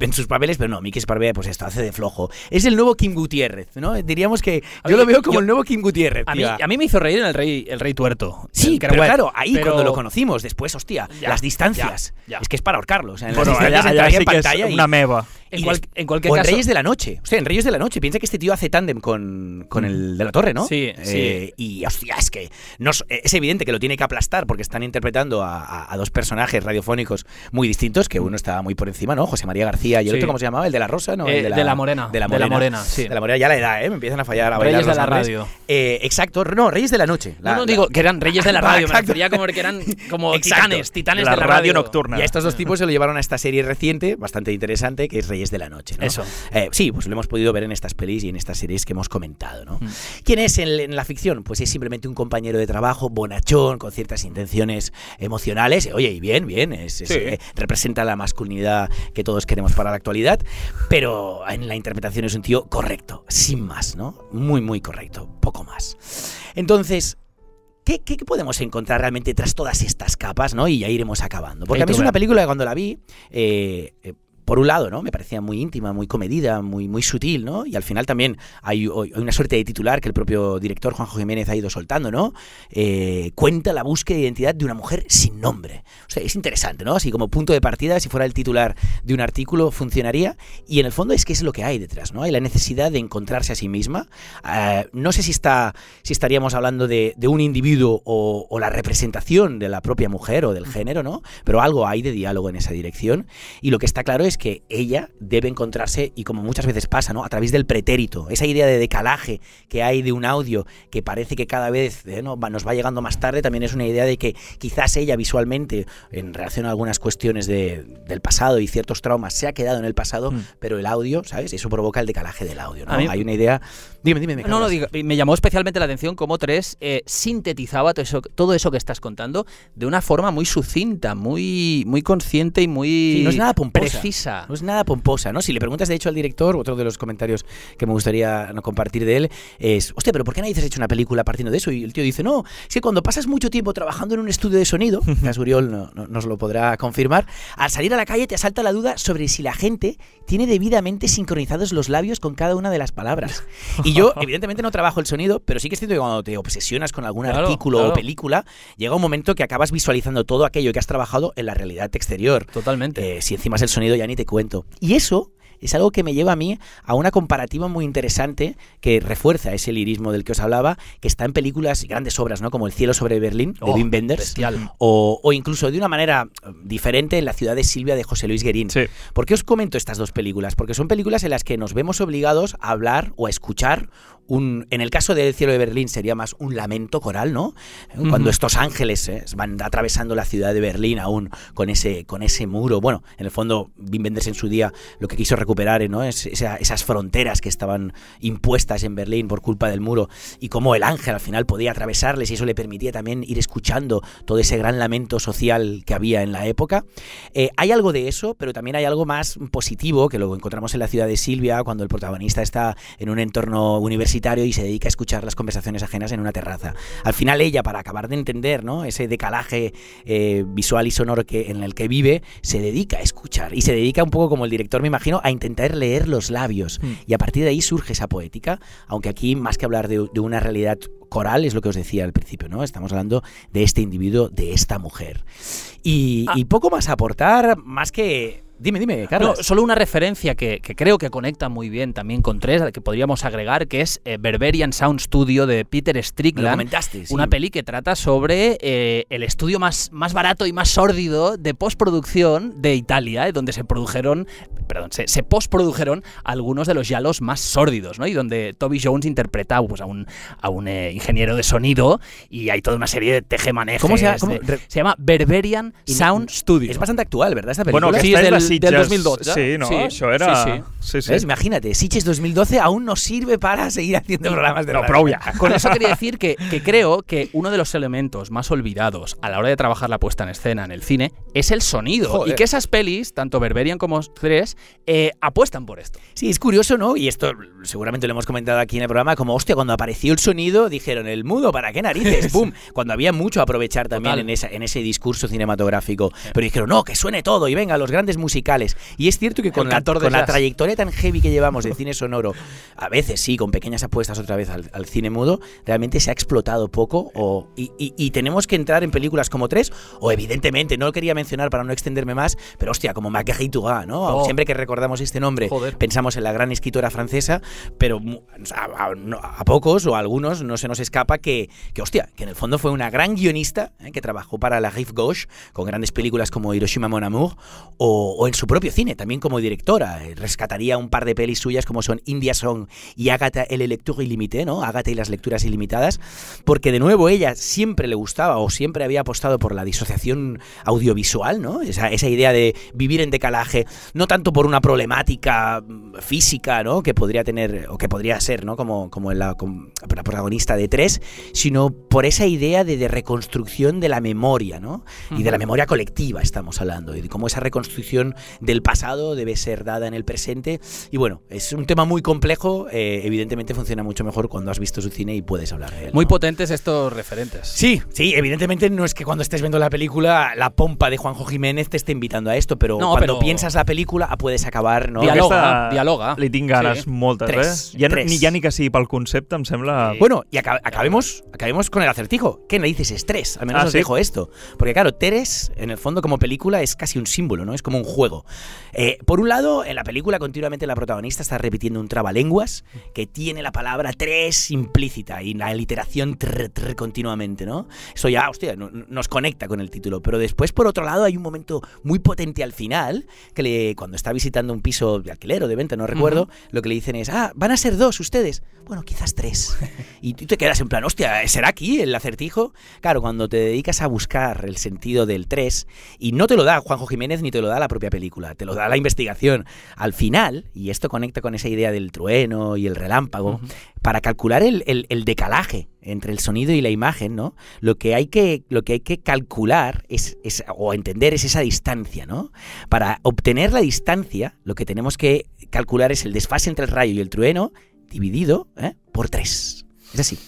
en sus papeles, pero no, Miki Esparvé, pues esto hace de flojo. Es el nuevo Kim Gutiérrez, ¿no? Diríamos que A yo mí- lo veo como yo- el nuevo Kim Gutiérrez. A mí, a mí me hizo reír en el Rey, el rey Tuerto. Sí, pero claro, ahí pero- cuando lo conocimos, después, hostia, Ya, las distancias. ya, ya. Es que es para O sea, en Bueno, entraría sí en que pantalla una meba. En, cual- en cualquier o en caso. Reyes de la Noche. O sea, en Reyes de la Noche. Piensa que este tío hace tándem con, con el de la Torre, ¿no? Sí, Eh, Y, hostia, es que no es, es evidente que lo tiene que aplastar porque están interpretando a, a- a dos personajes radiofónicos muy distintos, que uno está muy por encima, ¿no? José María García y el Sí. otro, ¿cómo se llamaba? El de la Rosa, ¿no? Eh, El de la Morena. De la De la Morena, Morena, sí. De la Morena, ya la edad, ¿eh? Me empiezan a fallar a Reyes de la nombres. radio. Eh, exacto. No, Reyes de la Noche. La- no, no, la- digo que eran reyes de la radio. Me exacto. refería como que eran como Exacto. titanes, titanes La de la radio radio nocturna. Y a estos dos tipos se lo llevaron a esta serie reciente, bastante interesante, que es Reyes de la Noche. ¿no? Eso. Eh, sí, pues lo hemos podido ver en estas pelis y en estas series que hemos comentado. ¿no? Mm. ¿Quién es en, en la ficción? Pues es simplemente un compañero de trabajo, bonachón, con ciertas intenciones emocionales. Oye, y bien, bien, es, eh, representa la masculinidad que todos queremos para la actualidad, pero en la interpretación es un tío correcto, sin más, ¿no? Muy, muy correcto, poco más. Entonces, ¿Qué, qué- qué podemos encontrar realmente tras todas estas capas, ¿no? Y ya iremos acabando. Porque a mí es una película que cuando la vi, eh, eh, por un lado, ¿no? Me parecía muy íntima, muy comedida, muy, muy sutil, ¿no? Y al final también hay, hay una suerte de titular que el propio director Juanjo Jiménez ha ido soltando, ¿no? Eh, cuenta la búsqueda de identidad de una mujer sin nombre. O sea, es interesante, ¿no? Así como punto de partida, si fuera el titular de un artículo, funcionaría. Y en el fondo es que es lo que hay detrás, ¿no? Hay la necesidad de encontrarse a sí misma. Eh, no sé si, está, si estaríamos hablando de, de un individuo o, o la representación de la propia mujer o del género, ¿no? Pero algo hay de diálogo en esa dirección. Y lo que está claro es que ella debe encontrarse, y como muchas veces pasa, ¿no? A través del pretérito, esa idea de decalaje que hay de un audio que parece que cada vez eh, ¿no? nos va llegando más tarde, también es una idea de que quizás ella visualmente, en relación a algunas cuestiones de- del pasado y ciertos traumas, se ha quedado en el pasado, Mm. pero el audio, ¿sabes? Eso provoca el decalaje del audio, ¿no? Hay una idea... Dime, dime. No, no, digo, me llamó especialmente la atención cómo Tres eh, sintetizaba todo eso, todo eso que estás contando de una forma muy sucinta, muy, muy consciente y muy Sí, no es nada pomposa. precisa. No es nada pomposa, ¿no? Si le preguntas, de hecho, al director, otro de los comentarios que me gustaría compartir de él es, hostia, pero ¿por qué nadie has hecho una película partiendo de eso? Y el tío dice, no, es que cuando pasas mucho tiempo trabajando en un estudio de sonido, <laughs> que Uriol no, no- nos lo podrá confirmar, al salir a la calle te asalta la duda sobre si la gente tiene debidamente sincronizados los labios con cada una de las palabras. <laughs> Y yo, <laughs> evidentemente, no trabajo el sonido, pero sí que es cierto que cuando te obsesionas con algún Claro, artículo claro. o película, llega un momento que acabas visualizando todo aquello que has trabajado en la realidad exterior. Totalmente. Eh, si encima es el sonido ya ni te cuento. Y eso es algo que me lleva a mí a una comparativa muy interesante que refuerza ese lirismo del que os hablaba, que está en películas y grandes obras, ¿no? Como El cielo sobre Berlín, de Oh, Wim Wenders, o incluso de una manera eh, diferente en La ciudad de Silvia de José Luis Guerín. Sí. ¿Por qué os comento estas dos películas? Porque son películas en las que nos vemos obligados a hablar o a escuchar un, en el caso del cielo de Berlín sería más un lamento coral, ¿no? Cuando estos ángeles eh, van atravesando la ciudad de Berlín aún con ese, con ese muro. Bueno, en el fondo, Wim Wenders en su día lo que quiso recuperar eh, ¿no? es esa- esas fronteras que estaban impuestas en Berlín por culpa del muro y cómo el ángel al final podía atravesarles y eso le permitía también ir escuchando todo ese gran lamento social que había en la época. Eh, hay algo de eso, pero también hay algo más positivo que lo encontramos en la ciudad de Silvia cuando el protagonista está en un entorno universitario y se dedica a escuchar las conversaciones ajenas en una terraza. Al final ella, para acabar de entender ¿no? ese decalaje eh, visual y sonoro que, en el que vive, se dedica a escuchar y se dedica un poco como el director, me imagino, a intentar leer los labios. Mm. Y a partir de ahí surge esa poética, aunque aquí más que hablar de, de una realidad coral, es lo que os decía al principio, ¿no? Estamos hablando de este individuo, de esta mujer. Y, Ah. y poco más a aportar, más que Dime, dime, No, Carlos. solo una referencia que, que creo que conecta muy bien también con tres, que podríamos agregar, que es eh, Berberian Sound Studio de Peter Me lo Strickland. comentaste, sí. Una peli que trata sobre eh, el estudio más, más barato y más sórdido de postproducción de Italia, eh, donde se produjeron, perdón, se, se postprodujeron algunos de los yalos más sórdidos, ¿no? Y donde Toby Jones interpreta pues, a un, a un eh, ingeniero de sonido y hay toda una serie de tejemanejes. ¿Cómo se llama? ¿Cómo? de- Re- se llama Berberian Sound Studio. Es bastante actual, ¿verdad? Esta película. Bueno, Sí, és del- de del Sitges. 2012. Sí, no? Sí, Això era... sí, sí. sí. ¿Ves? Imagínate, Sitges 2012 aún nos sirve para seguir haciendo programas de No, radio. Con eso quería <laughs> decir que, que creo que uno de los elementos más olvidados a la hora de trabajar la puesta en escena en el cine es el sonido. Joder. Y que esas pelis, tanto Berberian como Tres, eh, apuestan por esto. Sí, es curioso, ¿no? Y esto seguramente lo hemos comentado aquí en el programa, como, hostia, cuando apareció el sonido, dijeron, el mudo, ¿para qué narices? <laughs> ¡Pum! Cuando había mucho a aprovechar también Total. en, esa, en ese discurso cinematográfico. Pero dijeron, no, que suene todo y venga, los grandes musicales. Y es cierto que con, la, con trayectoria tan heavy que llevamos de cine sonoro, a veces sí, con pequeñas apuestas otra vez al, al cine mudo, realmente se ha explotado poco o, y, y- y tenemos que entrar en películas como tres, o evidentemente, no lo quería mencionar para no extenderme más, pero hostia, como Marguerite Duras, ¿no? Oh. Siempre que recordamos este nombre, Joder. pensamos en la gran escritora francesa, pero a, a- no- a pocos o a algunos no se nos escapa que, que, hostia, que en el fondo fue una gran guionista ¿eh? que trabajó para la Rive Gauche con grandes películas como Hiroshima Mon Amour o, o en su propio cine, también como directora. Eh, Rescataría un par de pelis suyas como son India Song y Agatha et le lecture illimité, ¿no? Agatha y las lecturas ilimitadas, porque de nuevo ella siempre le gustaba o siempre había apostado por la disociación audiovisual, ¿no? Esa, esa idea de vivir en decalaje, no tanto por una problemática mm, física, ¿no? Que podría tener, o que podría ser, ¿no? Como, como la, como la protagonista de Tres, sino por esa idea de, de reconstrucción de la memoria, ¿no? Y de la memoria colectiva estamos hablando, y de cómo esa reconstrucción del pasado debe ser dada en el presente. Y bueno, es un tema muy complejo, eh, evidentemente funciona mucho mejor cuando has visto su cine y puedes hablar de él. Muy ¿no? potentes estos referentes. Sí, sí, evidentemente no es que cuando estés viendo la película la pompa de Juanjo Jiménez te esté invitando a esto, pero No, cuando pero- piensas la película ah, puedes acabar, ¿no? Dialoga, dialoga. Li tinc ganes Sí. moltes, Tres, eh? Ja, tres. Ni, ja ni que sigui pel concepte, em sembla... Bueno, y aca- acabemos, acabemos con el acertijo. ¿Qué narices es tres? Al menos Ah, os ¿sí? dejo esto. Porque claro, Teres, en el fondo, como película, es casi un símbolo, ¿no? Es como un juego. Eh, por un lado, en la película continuamente la protagonista está repitiendo un trabalenguas que tiene la palabra tres implícita y la literación tr, tr continuamente, ¿no? Eso ya, hostia, no- no- nos conecta con el título. Pero después, por otro lado, hay un momento muy potente al final, que le, cuando está visitando un piso de alquiler o de venta, no recuerdo, lo que le dicen es, ah, van a ser dos ustedes. Bueno, quizás tres. Y tú te quedas en plan, hostia, ¿será aquí el acertijo? Claro, cuando te dedicas a buscar el sentido del 3, y no te lo da Juanjo Jiménez ni te lo da la propia película, te lo da la investigación. Al final, y esto conecta con esa idea del trueno y el relámpago, para calcular el, el- el decalaje entre el sonido y la imagen, ¿no? Lo que hay que, lo que, hay que calcular es, es- o entender es esa distancia, ¿no? Para obtener la distancia, lo que tenemos que calcular es el desfase entre el rayo y el trueno dividido ¿eh? por 3. Es así.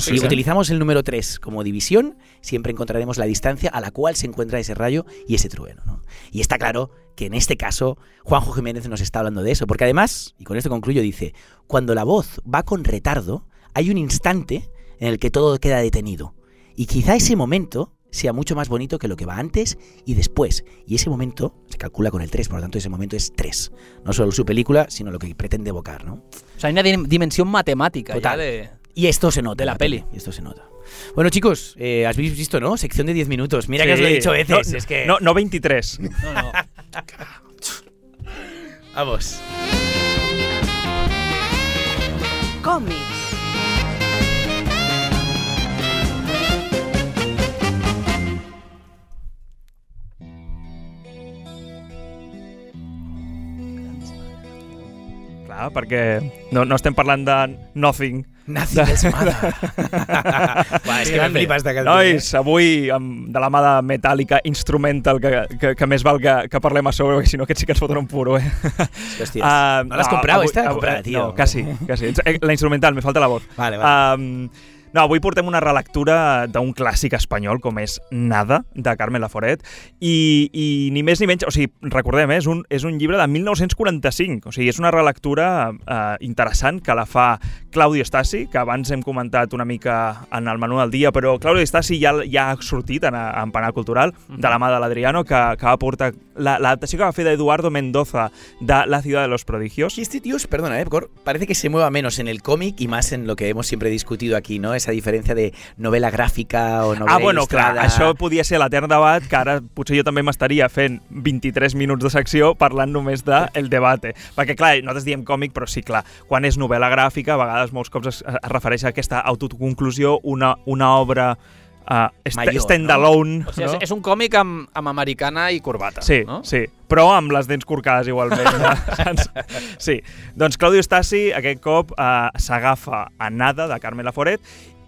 Si utilizamos el número 3 como división, siempre encontraremos la distancia a la cual se encuentra ese rayo y ese trueno. ¿no? Y está claro que en este caso Juanjo Jiménez nos está hablando de eso, porque además, y con esto concluyo, dice, cuando la voz va con retardo, hay un instante en el que todo queda detenido. Y quizá ese momento sea mucho más bonito que lo que va antes y después. Y ese momento se calcula con el 3, por lo tanto ese momento es 3. No solo su película, sino lo que pretende evocar, ¿no? O sea, hay una dim- dimensión matemática Total. ya de... Y esto se nota. De la peli. Y esto se nota. Bueno, chicos, eh, habéis visto, ¿no? Sección de 10 minutos. Mira que os lo he dicho a veces. No, es que. no, no 23. No, no. Vamos. Còmics. Clar, perquè no, no estem parlant de Nothing. Nothing else matter. <laughs> Va, és que me flipa esta cançó. Nois, avui amb, de la mà de Metallica Instrumental, que, que, que més val que, que parlem a sobre, perquè si no aquests sí que ens foten un puro, eh? Hostias. Ah, ¿No la has comprado avui- esta? avui- Comprada, tío. No, casi, casi. Eh, La instrumental, me falta la voz. Vale, vale. Um, No, avui portem una relectura d'un clàssic espanyol com és Nada, de Carmen Laforet, i, i ni més ni menys, o sigui, recordem, eh, és, un, és un llibre de 1945, o sigui, és una relectura eh, interessant que la fa Claudio Stasi, que abans hem comentat una mica en el menú del dia, però Claudio Stasi ja, ja ha sortit en, en Panà Cultural, de la mà de l'Adriano, que, que va portar la- l'adaptació que va fer Mendoza de La ciudad de los prodigios. Y este tío, perdona, eh, parece que se mueva menos en el cómic y más en lo que hemos siempre discutido aquí, ¿no? Esa diferencia de novela gráfica o novela Ah, bueno, clar, ilustrada. això podia ser l'etern debat, que ara potser jo també m'estaria fent 23 minuts de secció parlant només de el debate. Perquè, clar, nosaltres diem còmic, però sí, clar, quan és novel·la gràfica, a vegades molts cops es, es refereix a aquesta autoconclusió, una, una obra uh, stand-alone. O sigui, no? és, és un còmic amb, amb americana i corbata, Sí, no? sí, però amb les dents corcades igualment. <laughs> Saps? sí, doncs Claudio Stasi aquest cop eh, s'agafa a Nada, de Carmen Laforet,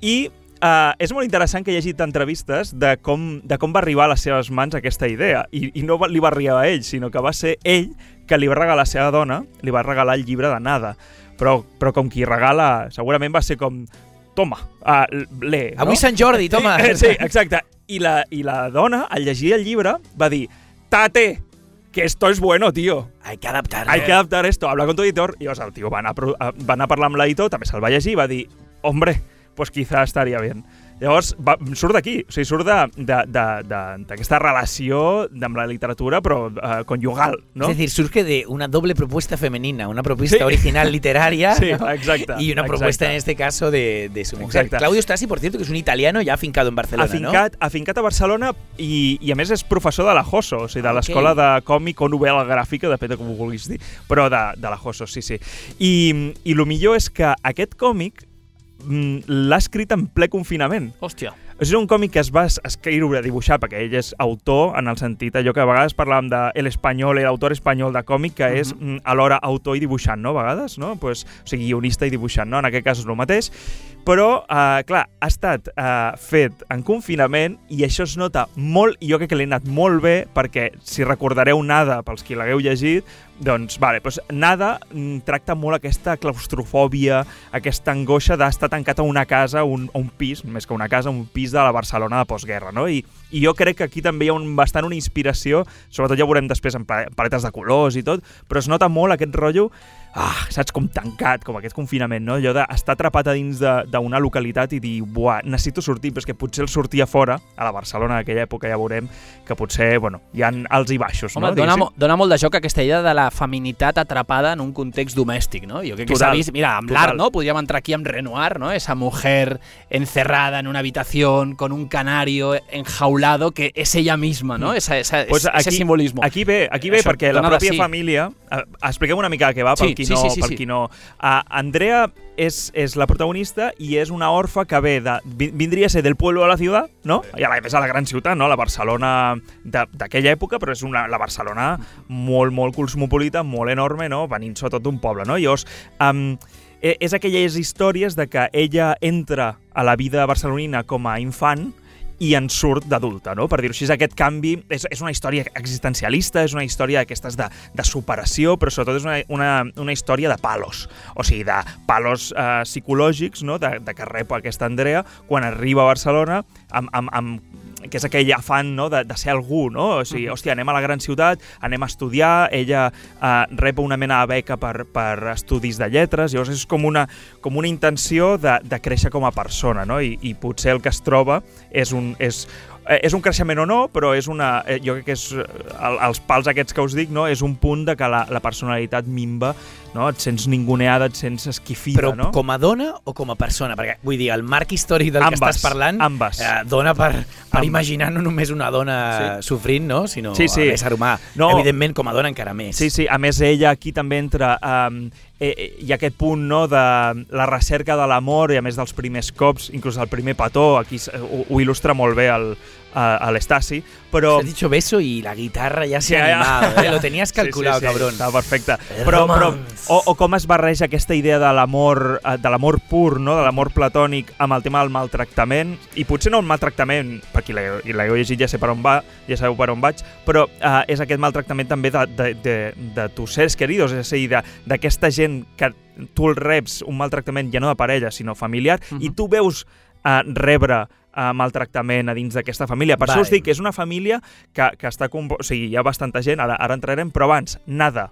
i eh, és molt interessant que hi hagi entrevistes de com, de com va arribar a les seves mans aquesta idea. I, i no li va arribar a ell, sinó que va ser ell que li va regalar a la seva dona, li va regalar el llibre de Nada. Però, però com qui regala, segurament va ser com toma, uh, lee. no? Avui Sant Jordi, toma. Eh, <laughs> Sí, exacte. I la, I la dona, al llegir el llibre, va dir Tate, que esto es bueno, tío. Hay que adaptar. Hay que adaptar esto. Habla con tu editor. I llavors el tio va anar, a- va anar a parlar amb l'editor, també se'l va llegir i va dir hombre, pues quizá estaria bien. Llavors, va, surt d'aquí, o sigui, surt de- de- de- de- d'aquesta relació amb la literatura, però eh, conyugal, no? Es decir, surge de una doble propuesta femenina, una propuesta Sí. original literaria <laughs> Sí, ¿no? exacte, y una propuesta en este caso de, de su mujer. Exacte. Claudio Stasi, por cierto, que es un italiano ya afincado en Barcelona, afincat, afincat a Barcelona i, i a més és professor de la JOSO, o sigui, de Ah, l'escola de còmic o novel·la gràfica, depèn de com ho vulguis dir, però de, de la JOSO, sí, sí. I, i el millor és que aquest còmic l'ha escrit en ple confinament. Hòstia. És un còmic que es va es- escriure, dibuixar, perquè ell és autor en el sentit allò que a vegades parlàvem de el espanyol, l'autor espanyol de còmic, que és mm, alhora autor i dibuixant, no? A vegades, no? Pues, o sigui, guionista i dibuixant, no? En aquest cas és el mateix. Però, eh, clar, ha estat eh, fet en confinament i això es nota molt, i jo crec que li ha anat molt bé, perquè si recordareu Nada, pels qui l'hagueu llegit, doncs, vale, doncs Nada mm, tracta molt aquesta claustrofòbia, aquesta angoixa d'estar tancat a una casa, un, a un pis, més que una casa, un pis de la Barcelona de postguerra, no? I, i jo crec que aquí també hi ha un, bastant una inspiració, sobretot ja ho veurem després en pa- paletes de colors i tot, però es nota molt aquest rotllo ah, saps, com tancat, com aquest confinament, no? Allò d'estar atrapat a dins de- d'una localitat i dir, buah, necessito sortir, però és que potser el sortia fora, a la Barcelona d'aquella època ja veurem, que potser, bueno, hi ha alts i baixos, Home, no? dona, mo- dona molt de joc aquesta idea de la feminitat atrapada en un context domèstic, no? Jo crec que s'ha vist, mira, amb l'art, ¿no? Podríem entrar aquí amb Renoir, ¿no? Esa mujer encerrada en una habitación con un canario enjaulado que es ella misma, ¿no? Esa, esa, Pues ese aquí- simbolismo. Aquí ve, aquí ve Això, perquè la pròpia sí. família... Eh, expliquem una mica què va, pel Sí, qui no... sí, sí, sí. qui no. Uh, Andrea és, és la protagonista i és una orfa que ve de... vi- Vindria a ser del pueblo a la ciutat, no? I a la, a més a la gran ciutat, no? La Barcelona de- d'aquella època, però és una, la Barcelona molt, molt cosmopolita, molt enorme, no? Venint sobretot d'un poble, no? Llavors, um, és aquelles històries de que ella entra a la vida barcelonina com a infant i en surt d'adulta, no? Per dir-ho així, aquest canvi és, és una història existencialista, és una història d'aquestes de, de superació, però sobretot és una, una, una història de palos, o sigui, de palos eh, psicològics, no? De, de que rep aquesta Andrea quan arriba a Barcelona amb, amb, amb que és aquell afant no? de, de ser algú, no? O sigui, hòstia, anem a la gran ciutat, anem a estudiar, ella eh, rep una mena de beca per, per estudis de lletres, llavors és com una, com una intenció de, de créixer com a persona, no? I, i potser el que es troba és un, és, eh, és un creixement o no, però és una, eh, jo crec que és eh, el, els pals aquests que us dic, no? és un punt de que la, la personalitat minva, no? et sents ninguneada, et sents esquifida, Però no? com a dona o com a persona? Perquè, vull dir, el marc històric del que Ambes, estàs parlant ambes. eh, dona per, per Ambes. imaginar no només una dona Sí. sofrint, no? sinó Sí, sí. l'ésser humà. No. Evidentment, com a dona encara més. Sí, sí, a més ella aquí també entra... Eh, eh, hi ha aquest punt no, de la recerca de l'amor i a més dels primers cops, inclús el primer petó, aquí s- ho, ho il·lustra molt bé el, a, a l'Estasi, però... Has dicho beso y la guitarra Ja, ha ja. animado. ¿eh? Lo tenías <laughs> calculado, sí, sí, sí, cabrón. Està perfecte. El Però, però, o, o com es barreja aquesta idea de l'amor eh, de l'amor pur, no? de l'amor platònic amb el tema del maltractament, i potser no un maltractament, per qui l'heu i llegit ja sé per on va, ja sabeu per on vaig, però eh, és aquest maltractament també de, de, de, de tus seres queridos, és a dir, d'aquesta gent que tu el reps un maltractament ja no de parella, sinó familiar, i tu veus uh, rebre uh, maltractament a dins d'aquesta família. Per Vale. això us dic que és una família que, que està... O sigui, hi ha bastanta gent, ara, ara entrarem, però abans, nada.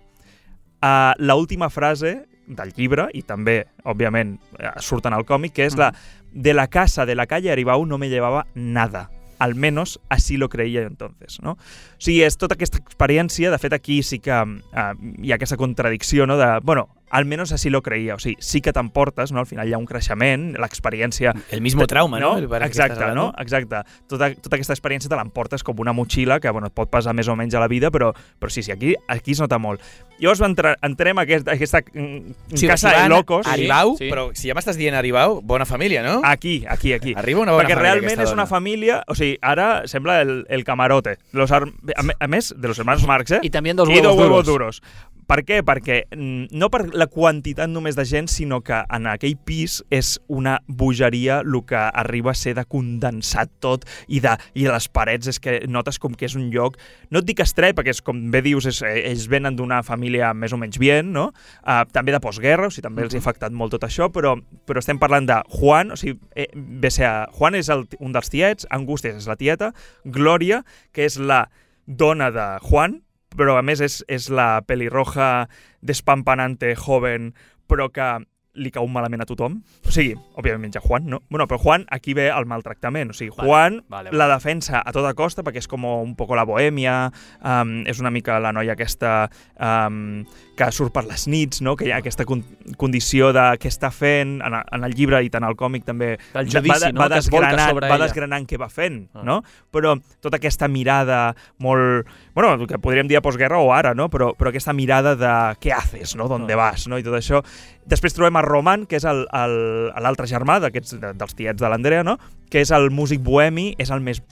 Uh, la última frase del llibre, i també, òbviament, eh, surt en el còmic, que és la de la casa de la calle Aribau no me llevaba nada. Al menos así lo creía yo entonces, no? O sigui, és tota aquesta experiència, de fet aquí sí que uh, hi ha aquesta contradicció, no? De, bueno, al menos así lo creía, o sigui, sí que t'emportes, no? Al final hi ha un creixement, l'experiència... El mismo trauma, ¿no? Que Exacte, no? Exacte. Tota, tota aquesta experiència te l'emportes com una motxilla que bueno, et pot passar més o menys a la vida, però, però sí, sí, aquí, aquí es nota molt. Llavors entra, entrem a aquest, a aquesta mm, Sí, casa de locos. a Aribau, Sí, sí. però si ja m'estàs dient Aribau, bona família, no? Aquí, aquí, aquí. Arriba una bona Perquè família, realment aquesta és una família... O sigui, ara sembla el, el camarote. Los ar- a, més, de los hermanos Marx, eh? Y también dos I huevos, dos huevos duros. duros. Per què? Perquè mm, no per la quantitat només de gent, sinó que en aquell pis és una bogeria el que arriba a ser de condensat tot i de, i de les parets és que notes com que és un lloc... No et dic estret, perquè és, com bé dius, és, eh, ells venen d'una família més o menys bien, no? Uh, també de postguerra, o sigui, també els ha afectat molt tot això, però, però estem parlant de Juan, o sigui, eh, bé Juan és el, un dels tiets, Angústies és la tieta, Glòria, que és la dona de Juan, però a més és, és la pelirroja despampanante, joven, però que li cau malament a tothom. O sigui, òbviament menja Juan, no? Bueno, però Juan aquí ve el maltractament. O sigui, Vale, Juan vale, vale. la defensa a tota costa perquè és com un poco la bohèmia, um, és una mica la noia aquesta um, que surt per les nits, no? que hi ha aquesta con condició de què està fent en, en el llibre i tant al còmic també de- judici, va, no? va, es volca desgranant, va desgranant què va fent, Ah. no? Però tota aquesta mirada molt... Bueno, el que podríem dir a postguerra o ara, no? Però, però aquesta mirada de què haces, no? D'on Ah. vas, no? I tot això. Després trobem a Roman, que és l'altre germà d'aquests de, dels tiets de l'Andrea, no? Que és el músic bohemi, és el més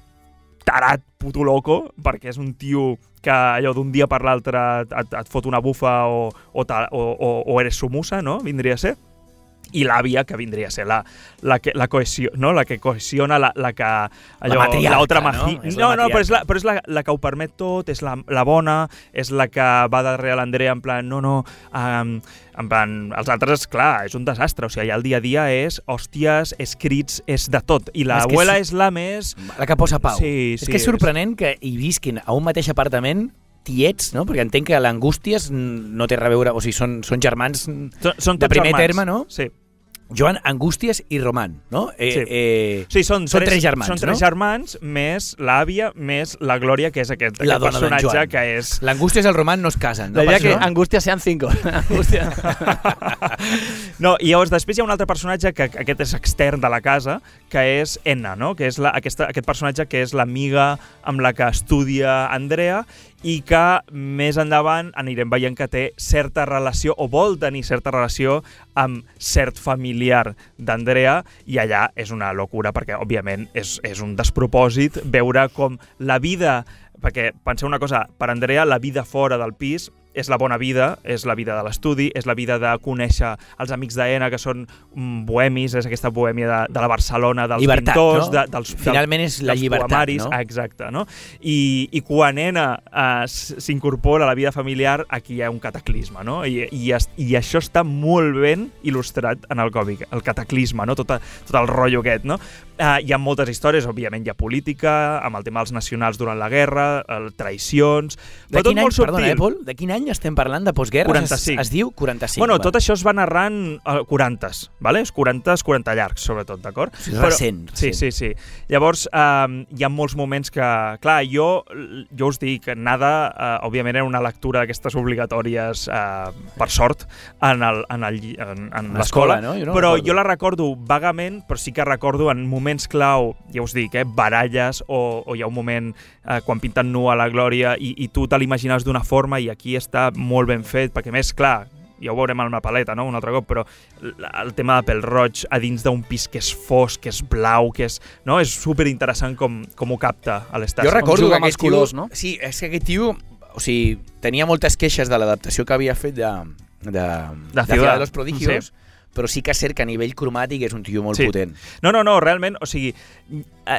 tarat, puto loco, perquè és un tio que allò d'un dia per l'altre et, et, fot una bufa o, o, ta- o, o, o eres su musa, no? Vindria a ser i l'àvia, que vindria a ser la, la, que, la cohesió, no? la que cohesiona, la, la que... Allò, matriarca, otra no? És la no, no, però és, la, matriarca. però és la, la que ho permet tot, és la, la bona, és la que va darrere l'Andrea en plan, no, no, um, en plan, els altres, clar, és un desastre, o sigui, allà el dia a dia és hòsties, és crits, és de tot, i És que l'abuela sí. és la més... La que posa pau. Sí, és sí, que és sorprenent que hi visquin a un mateix apartament tiets, no? Perquè entenc que l'Angústies no té a veure... O sigui, són, són germans... Són, són De primer germans. terme, no? Sí. Joan Angústies i Román, no? Eh, Sí. eh, Sí, són, Són tres germans, Són tres no? germans, més l'àvia, més la Glòria, que és aquest, La aquest personatge que és... L'Angústies i el Román no es casen, no? La idea que això? angustia sean cinco. <laughs> angustia. <laughs> No, i llavors després hi ha un altre personatge que aquest és extern de la casa, que és Enna, no? que és la, aquesta, aquest personatge que és l'amiga amb la que estudia Andrea i que més endavant anirem veient que té certa relació o vol tenir certa relació amb cert familiar d'Andrea i allà és una locura perquè òbviament és, és un despropòsit veure com la vida perquè penseu una cosa, per Andrea la vida fora del pis és la bona vida, és la vida de l'estudi, és la vida de conèixer els amics d'Ena que són mm, bohemis, és aquesta bohèmia de, de la Barcelona, dels Llibertat, pintors, no? de, dels, Finalment és la dels llibertat, poemaris, no? Exacte, no? I, i quan Ena eh, s'incorpora a la vida familiar, aquí hi ha un cataclisme, no? I, i, es, I això està molt ben il·lustrat en el còmic, el cataclisme, no? Tot, a, tot el rotllo aquest, no? Eh, hi ha moltes històries, òbviament hi ha política, amb el tema dels nacionals durant la guerra, el, traïcions... De però tot any, molt perdona, eh, Pol? De quin any estem parlant de postguerra? 45. Es, es diu 45. bueno, tot això es va narrant a 40s, vale? Els 40s, 40 llargs, sobretot, d'acord? Sí, recent, Sí, recent. sí, sí. Llavors, eh, hi ha molts moments que... Clar, jo, jo us dic, nada, eh, òbviament era una lectura d'aquestes obligatòries, eh, per sort, en el- en el en, en l'escola, l'escola, no? Jo no però recordo. jo la recordo vagament, però sí que recordo en moments clau, ja us dic, eh, baralles, o, o hi ha un moment eh, quan pinten nu a la Glòria i, i tu te l'imagines d'una forma i aquí està molt ben fet, perquè més, clar, ja ho veurem amb la paleta, no?, un altre cop, però el tema de pèl roig a dins d'un pis que és fosc, que és blau, que és... No? És super interessant com, com ho capta a l'Estàs. Jo recordo que aquest colors, tio, no? Sí, és que aquest tio... O sigui, tenia moltes queixes de l'adaptació que havia fet de, de, de, De Ciudad, de los Prodigios, sí. Però sí que és cert que a nivell cromàtic és un tio molt Sí. potent. No, no, no, realment, o sigui,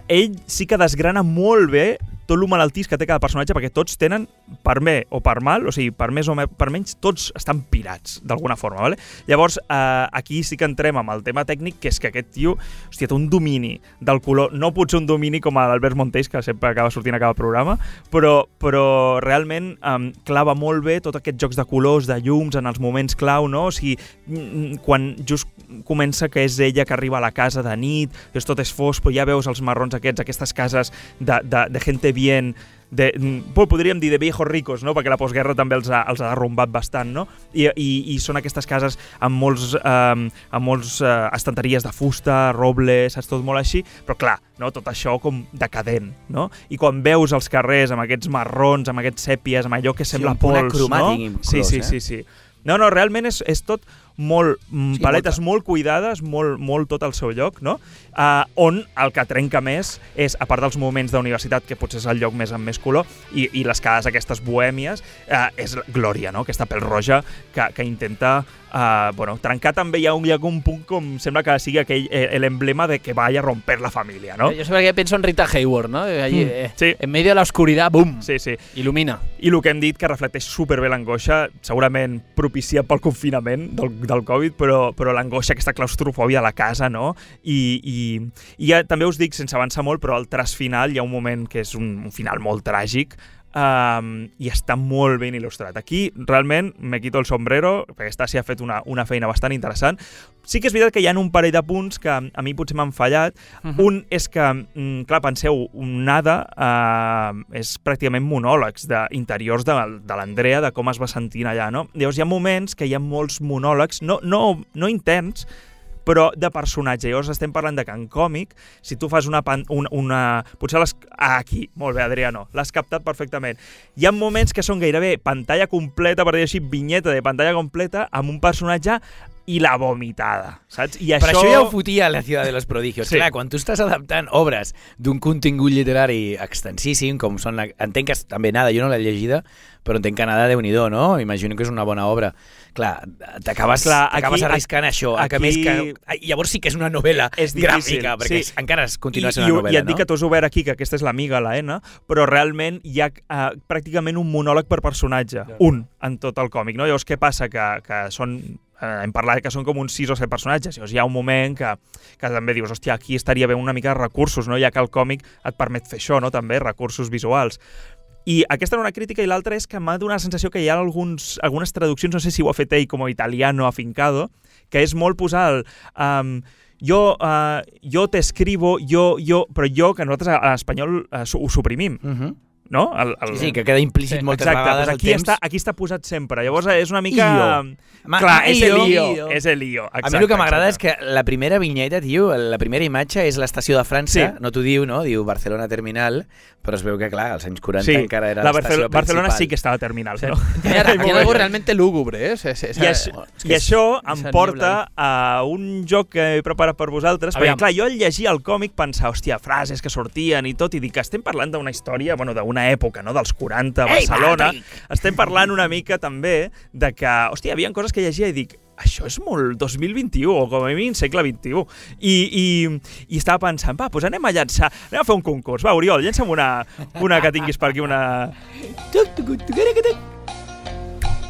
ell sí que desgrana molt bé tot lo malaltís que té cada personatge, perquè tots tenen, per bé o per mal, o sigui, per més o per menys, tots estan pirats, d'alguna forma, vale? Llavors, eh, aquí sí que entrem amb el tema tècnic, que és que aquest tio, hòstia, té un domini del color, no potser un domini com l'Albert Montells, que sempre acaba sortint a cada programa, però, però realment eh, clava molt bé tots aquests jocs de colors, de llums, en els moments clau, no? O sigui, mm, quan just comença que és ella que arriba a la casa de nit, és tot és fosc, però ja veus els marrons aquests, aquestes cases de, de, de gente bien, de, mm, po- podríem dir de viejos ricos, no? perquè la postguerra també els ha, els ha derrumbat bastant, no? I, i, i són aquestes cases amb molts, eh, amb molts eh, estanteries de fusta, roble, saps, tot molt així, però clar, no? tot això com decadent, no? I quan veus els carrers amb aquests marrons, amb aquests sèpies, amb allò que sembla punt pols, no? inclús, sí, sí, eh? sí, sí. No, no, realment és, és tot molt, mm, Sí, paletes molta- molt cuidades, molt, molt tot al seu lloc, no? Uh, on el que trenca més és, a part dels moments d'universitat, que potser és el lloc més amb més color, i, i les cases aquestes bohèmies, uh, és Glòria, no? aquesta pèl roja que, que intenta uh, bueno, trencar també hi ha un, hi ha un punt com sembla que sigui aquell eh, l'emblema de que vaya a romper la família, no? Yo siempre que pienso en Rita Hayward, ¿no? Allí, Mm, eh, sí. en medio de la oscuridad, ¡boom! Sí, sí. Ilumina. I el que hem dit que reflecteix superbé l'angoixa, segurament propiciat pel confinament del, del Covid, però, però l'angoixa, aquesta claustrofòbia a la casa, no? I, i, i ja, també us dic, sense avançar molt, però al tras final hi ha un moment que és un, un final molt tràgic, um, i està molt ben il·lustrat. Aquí, realment, me quito el sombrero, perquè Stasi ha fet una, una feina bastant interessant. Sí que és veritat que hi ha un parell de punts que a mi potser m'han fallat. Un és que, mm, clar, penseu, un nada eh, és pràcticament monòlegs d'interiors de, de l'Andrea, de com es va sentint allà, no? Llavors hi ha moments que hi ha molts monòlegs, no, no, no interns, però de personatge. Llavors estem parlant de que en còmic, si tu fas una... Pan, una, una potser les... Ah, aquí, molt bé, Adriano, l'has captat perfectament. Hi ha moments que són gairebé pantalla completa, per dir així, vinyeta de pantalla completa, amb un personatge i la vomitada, saps? I això... això ja ho fotia a la Ciudad de los Prodigios. Sí. Clar, quan tu estàs adaptant obres d'un contingut literari extensíssim, com són... La... Entenc que també nada, jo no l'he llegida, però entenc que nada, déu nhi no? Imagino que és una bona obra. Clar, t'acabes arriscant això. a que aquí- més que... ai, Llavors sí que és una novel·la És difícil, gràfica, perquè sí. encara es continua I, sent i, una I novel·la, et dic no? que t'ho has obert aquí, que aquesta és l'amiga, la N, però realment hi ha uh, pràcticament un monòleg per personatge, un, en tot el còmic. No? Llavors, què passa? Que, que són eh, hem parlat que són com uns 6 o 7 personatges. Llavors hi ha un moment que, que també dius, hòstia, aquí estaria bé una mica de recursos, no? ja que el còmic et permet fer això, no? també, recursos visuals. I aquesta era una crítica i l'altra és que m'ha donat la sensació que hi ha alguns, algunes traduccions, no sé si ho ha fet ell com a italiano afincado, que és molt posar el... Um, jo, uh, jo t'escribo, jo, jo, però jo, que nosaltres a, a espanyol uh, ho suprimim, Uh -huh. No? El, el, Sí, sí, que queda implícit Sí, moltes Exacte, vegades doncs el aquí, temps. està, aquí està posat sempre. Llavors és una mica... Io. Ma- Clar, és el lío. És el lío. a mi el que m'agrada és que la primera vinyeta, tio, la primera imatge és l'estació de França, Sí. no t'ho diu, no? Diu Barcelona Terminal, però es veu que, clar, als anys 40 Sí, encara era la l'estació Barcel Barcelona principal. sí que estava terminal, Sí. no? <laughs> Tiene bé. algo realmente lúgubre, ¿eh? Esa- esa- I, això, I això em porta a un joc que he preparat per vosaltres, Aviam. perquè clar, jo al llegir el còmic pensava, hòstia, frases que sortien i tot, i dic que estem parlant d'una història, bueno, d'una època, no?, dels 40 a Ei, Barcelona. Patrick! estem parlant una mica també de que, hòstia, hi havia coses que llegia i dic, això és molt 2021, o com a mínim segle XXI. I, i, i estava pensant, va, doncs anem a llançar, anem a fer un concurs. Va, Oriol, llança'm una, una que tinguis per aquí, una...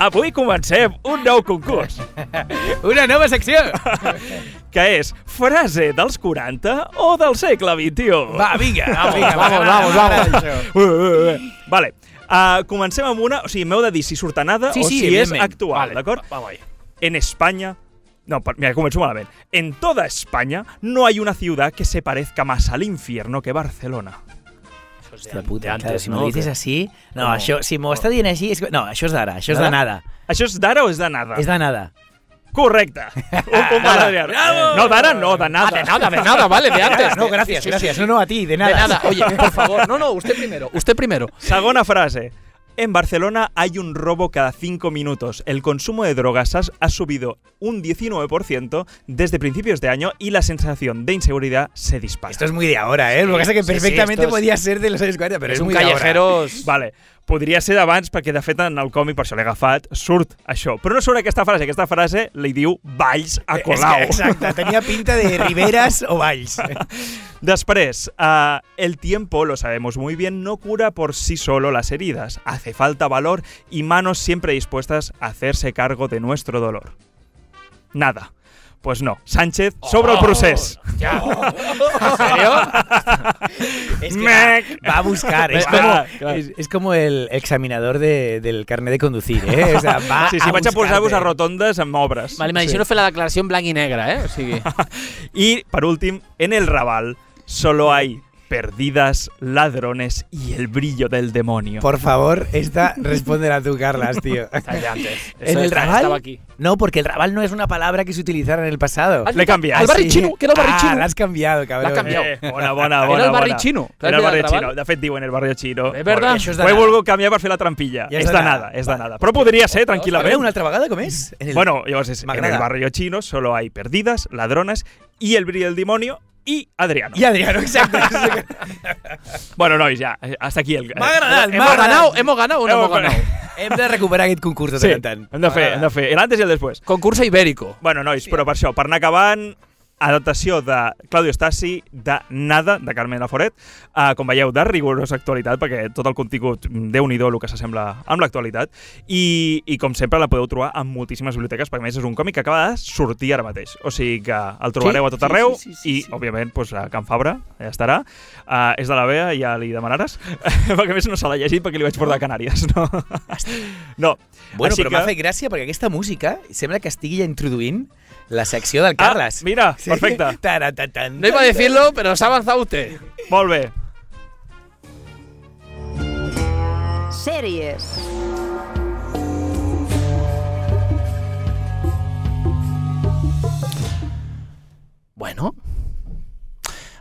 Avui comencem un nou concurs, <laughs> Una nova secció! <laughs> que és frase dels 40 o del segle XXI. Va, vinga, Vamos, <laughs> vinga, vamos, vamos, vamos. Uh, uh, uh. Vale, uh, comencem amb una... O sigui, m'heu de dir si surt anada Sí, o sí, si és actual, Vale, d'acord? va- ahí. En España... No, mira, començo malament. En toda España no hay una ciudad que se parezca más al infierno que Barcelona. Hòstia puta, de antes, claro, si ¿no? m'ho dices així... No, Com? això, si m'ho està dient així... És... que- No, això és d'ara, això és de D'ara? nada. Això és d'ara o és de nada? És de nada. Correcte. <laughs> Un punt per l'Adrià. No, d'ara no, de nada. Ah, de nada, de nada, vale, de antes. No, gràcies, gràcies. No, no, a ti, de nada. De nada. Oye, por favor. <laughs> No, no, usted primero. Usted primero. Segona frase. En Barcelona hay un robo cada cinco minutos. El consumo de drogas ha subido un 19% desde principios de año y la sensación de inseguridad se dispara. Esto es muy de ahora, ¿eh? Lo que pasa es que Sí, sí, perfectamente es- podía ser de los años 40, pero es, un muy de ahora. callejeros. Vale, podria ser d'abans perquè, de fet, en el còmic, per això l'he agafat, surt això. Però no surt aquesta frase. Aquesta frase li diu Valls a És Colau. que, exacte, tenia pinta de <laughs> Riberas o Valls. <laughs> Después, ah, el tiempo, lo sabemos muy bien, no cura por sí solo las heridas. Hace falta valor y manos siempre dispuestas a hacerse cargo de nuestro dolor. Nada. Pues no. Sánchez sobre el procés. Ja. <laughs> ¿En serio? Es que va, va a buscar. Es como, es, es como el examinador de- del carnet de conducir, ¿eh? O sea, va Sí, sí, a vaig a posar-vos buscarte. a rotondes amb obres. Vale, m'imagino fer la declaració en blanc i negre, eh? O sigui... <laughs> Y, por último, en el Raval solo hay perdidas, ladrones y el brillo del demonio. Por favor, esta respóndela tú, Carlas, tío. <laughs> Antes. <laughs> ¿En el Raval? Estaba aquí. No, porque el rabal no es una palabra que se utilizara en el pasado. L'he canviat. El barri sí. xino, que era el barri ah, xino. l'has canviado, cabrón. L'ha canviat. Eh, bona, bona, Era bona. el barri bona. xino. Clar, Era el era barri el Raval. xino. De fet, diuen el barri xino. És verdad? Això és de Ho he nada. volgut canviar per fer la trampilla. Ja és, de nada, és de nada. Però podria ser, A tranquil·lament. una altra vegada, com és? En el- Bueno, llavors és, en el barrio chino solo hay perdidas, ladrones y el brillo del demonio y Adriano. I Adriano, exacte. <laughs> Bueno, nois, ja, hasta aquí el... M'ha agradat, m'ha Hemos agradat. ganado, hemos ganado o no Hemos ganado. Hem de recuperar aquest concurs de Sí, tant en tant. hem de fer, hem de fer. L'antes i el després. Concurso ibérico. Bueno, nois, però per això, per anar acabant, adaptació de Claudio Stasi, de Nada, de Carmen Laforet, uh, com veieu, de rigorosa actualitat, perquè tot el contingut, déu nhi el que s'assembla amb l'actualitat, i, i com sempre la podeu trobar en moltíssimes biblioteques, perquè a més és un còmic que acaba de sortir ara mateix. O sigui que el trobareu Sí, a tot sí, arreu, sí, sí, sí, i, sí. òbviament, doncs, a Can Fabra ja estarà. Uh, és de la Bea, ja li demanaràs, <laughs> perquè a més no se l'ha llegit perquè li vaig portar a Canàries, no? no. Bueno, Així però que- m'ha fet gràcia perquè aquesta música sembla que estigui ja introduint la secció del Carles. Ah, mira, perfecte. <laughs> Taratatan, No iba a decirlo, pero se ha avanzado usted. Molt bé. Sèries. Bueno.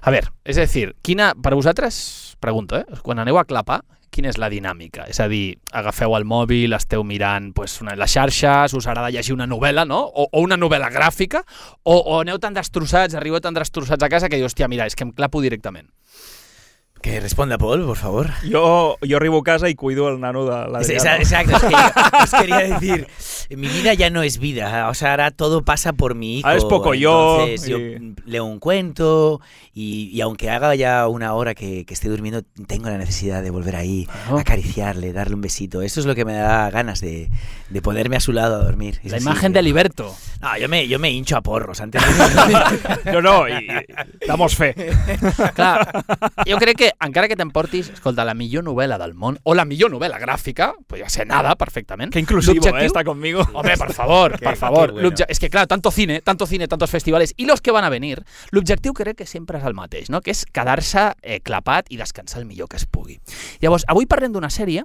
A veure, és a dir, quina, per vosaltres, pregunto, eh? quan aneu a clapar, quina és la dinàmica? És a dir, agafeu el mòbil, esteu mirant pues, una, les xarxes, us agrada llegir una novel·la, no? O, o una novel·la gràfica, o, o aneu tan destrossats, arribeu tan destrossats a casa que dius, hòstia, mira, és que em clapo directament. Que responda Paul, por favor. Jo, jo arribo a casa i cuido el nano de Es- esa- Exacto, es que yo <laughs> os quería decir, mi vida ya no es vida, o sea, ahora todo pasa por mi hijo. Ahora es poco yo, Entonces, yo y- leo un cuento y, y aunque haga ya una hora que, que esté durmiendo, tengo la necesidad de volver ahí, Ajá. acariciarle, darle un besito. Eso es lo que me da ganas de, de ponerme a su lado a dormir. Es La así imagen de Liberto. No, yo me, yo me hincho a porros antes. <laughs> No, no, i, i damos fe. Clar, jo crec que encara que t'emportis, escolta, la millor novel·la del món, o la millor novel·la gràfica, podria ser nada, perfectament. Que inclusivo, eh, está conmigo. Hombre, por favor, por favor. bueno. És que, clar, tanto cine, tanto cine, tantos festivals, i los que van a venir, l'objectiu crec que sempre és el mateix, no? que és quedar-se eh, clapat i descansar el millor que es pugui. Llavors, avui parlem d'una sèrie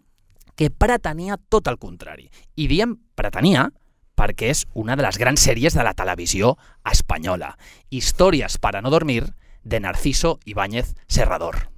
que pretenia tot el contrari. I diem pretenia perquè és una de les grans sèries de la televisió espanyola. Històries para no dormir de Narciso Ibáñez Serrador.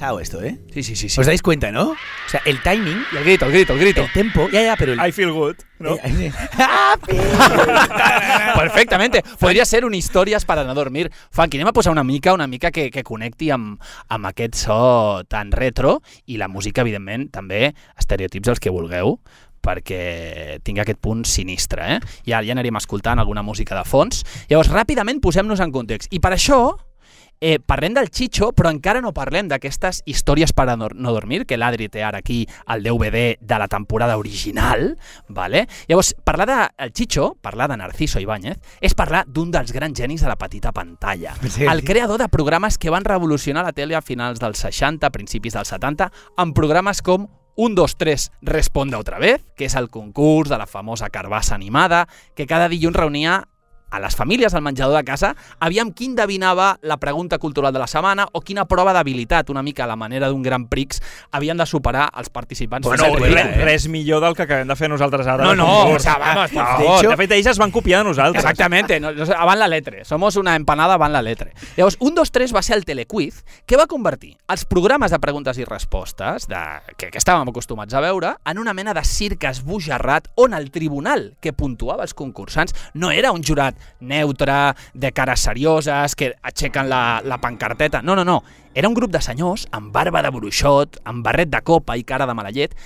Sao esto, ¿eh? Sí, sí, sí. sí. ¿Os dais cuenta, no? O sea, el timing, I el grito, el grito, el grito. el tempo, ya, ya, pero el... I feel good, no? Eh, <laughs> <laughs> Perfectamente. Podria ser un històries per a no dormir. Funky, anem a posar una mica, una mica que, que connecti amb, amb aquest so tan retro i la música, evidentment, també estereotips els que vulgueu perquè tingui aquest punt sinistre. Eh? Ja, ja anirem escoltant alguna música de fons. Llavors, ràpidament posem-nos en context. I per això eh, parlem del Chicho, però encara no parlem d'aquestes històries per a no, dormir, que l'Adri té ara aquí el DVD de la temporada original, vale? Llavors, parlar de el Chicho, parlar de Narciso Ibáñez, és parlar d'un dels grans genis de la petita pantalla. Sí. El creador de programes que van revolucionar la tele a finals dels 60, principis dels 70, amb programes com 1, 2, 3, Responde otra vez, que és el concurs de la famosa carbassa animada, que cada dilluns reunia a les famílies al menjador de casa aviam qui endevinava la pregunta cultural de la setmana o quina prova d'habilitat, una mica a la manera d'un Gran Prix, havien de superar els participants. Bueno, res, programa. res millor del que acabem de fer nosaltres ara. No, no, o sea, vamos, por No, favor. De fet, ells es van copiar de nosaltres. Exactamente, no, no, van la letre. Somos una empanada van la letre. Llavors, un, dos, tres va ser el telequiz que va convertir els programes de preguntes i respostes de, que, que estàvem acostumats a veure en una mena de circ esbojarrat on el tribunal que puntuava els concursants no era un jurat neutre, de cares serioses, que aixequen la, la pancarteta. No, no, no. Era un grup de senyors amb barba de bruixot, amb barret de copa i cara de mala llet,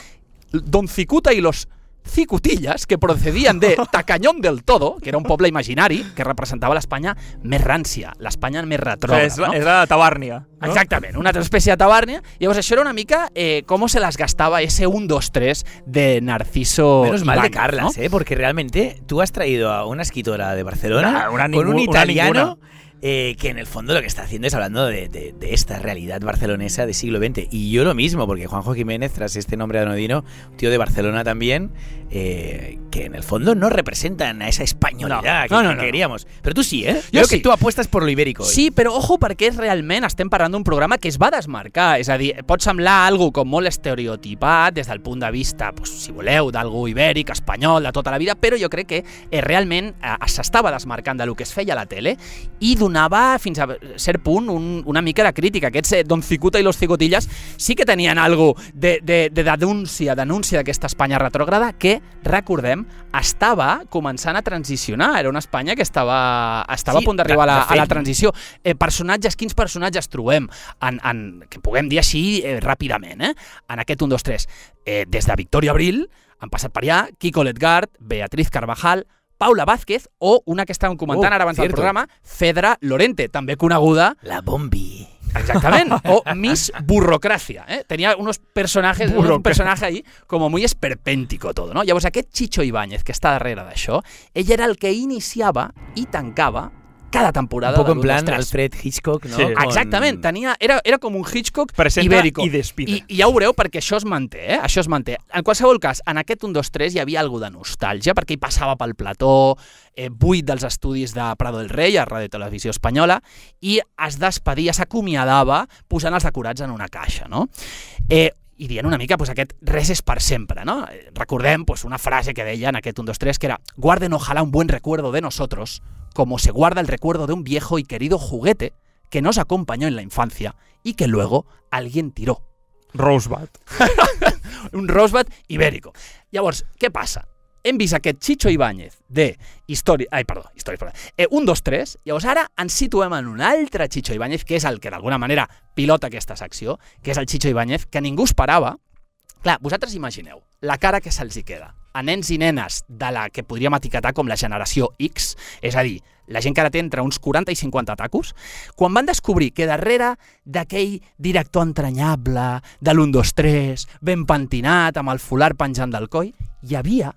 Don Cicuta i los Cicutillas, que procedien de <laughs> Tacañón del Todo, que era un poble imaginari que representava l'Espanya més rància, l'Espanya més retrògrada. és, la, no? és la tabàrnia. No? Exactament, una altra espècie de tabàrnia. Llavors, això era una mica eh, com se las gastaba ese 1, 2, 3 de Narciso Menos mal de Carlas, ¿no? ¿eh? Porque realmente tú has traído a una escritora de Barcelona Nah, una con un una italiano ninguna. Eh, que en el fondo lo que está haciendo es hablando de, de- de esta realidad barcelonesa del siglo XX. Y yo lo mismo, porque Juanjo Jiménez, tras este nombre anodino, tío de Barcelona también, eh, que en el fondo no representan a esa españolidad No, que, no, que no. queríamos. Pero tú sí, ¿eh? Jo Veo sí. que tú apuestas por lo ibérico. hoy. Sí, però ojo perquè realment estem parlant d'un programa que es va desmarcar, és a dir, pot semblar algo com molt estereotipat des del punt de vista, pues, si voleu, d'algú ibèric, espanyol, de tota la vida, però jo crec que eh, realment eh, s'estava desmarcant de lo que es feia a la tele i donava fins a cert punt un, una mica de crítica. Aquests eh, Don Cicuta i los Cicotillas sí que tenien algo de, de, de denúncia, denúncia d'aquesta Espanya retrògrada que, recordem, estava començant a transicionar. Era una Espanya que estava, estava Sí, a punt d'arribar a, la- a la transició. Eh, personatges, quins personatges trobem en, en, que puguem dir així eh, ràpidament, eh? en aquest 1, 2, 3. Eh, des de Victoria Abril han passat per allà Kiko Letgard, Beatriz Carvajal, Paula Vázquez o una que estàvem comentant Oh, ara abans del cierto. programa, Fedra Lorente, també coneguda La bombi. Exactament. <laughs> O Miss Burrocracia. ¿eh? Tenía unos personajes, un personaje ahí como muy esperpéntico todo, no? Llavors aquest Chicho Ibáñez que està darrere d'això, ell era el que iniciava i tancava cada temporada Un poco en plan l'1, 2, 3. Alfred Hitchcock, ¿no? Sí. Con- Exactament, tenia, era, era com un Hitchcock Presenta ibèrico. i despide. I, I ja ho veureu perquè això es manté, eh? Això es manté. En qualsevol cas, en aquest 1, 2, 3 hi havia alguna de nostàlgia perquè hi passava pel plató, eh, buit dels estudis de Prado del Rei, a Ràdio Televisió Espanyola, i es despedia, s'acomiadava posant els decorats en una caixa, no? Eh, i dient una mica pues, aquest res és per sempre, no? Eh, Recordem pues, una frase que deia en aquest 1, 2, 3 que era guarden ojalá un buen recuerdo de nosotros como se guarda el recuerdo de un viejo y querido juguete que nos acompañó en la infancia y que luego alguien tiró. Rosebud. <laughs> un Rosbat ibèrico. Llavors, què passa? Hem vist aquest Chicho Ibáñez de Història... Ai, perdó, Història, perdó. Eh, un, dos, tres. Llavors ara ens situem en un altre Chicho Ibáñez, que és el que d'alguna manera pilota aquesta secció, que és el Chicho Ibáñez, que ningú esperava. Clar, vosaltres imagineu la cara que se'ls hi queda a nens i nenes de la que podríem etiquetar com la generació X, és a dir, la gent que ara té entre uns 40 i 50 tacos, quan van descobrir que darrere d'aquell director entranyable, de l'1, 2, 3, ben pentinat, amb el folar penjant del coll, hi havia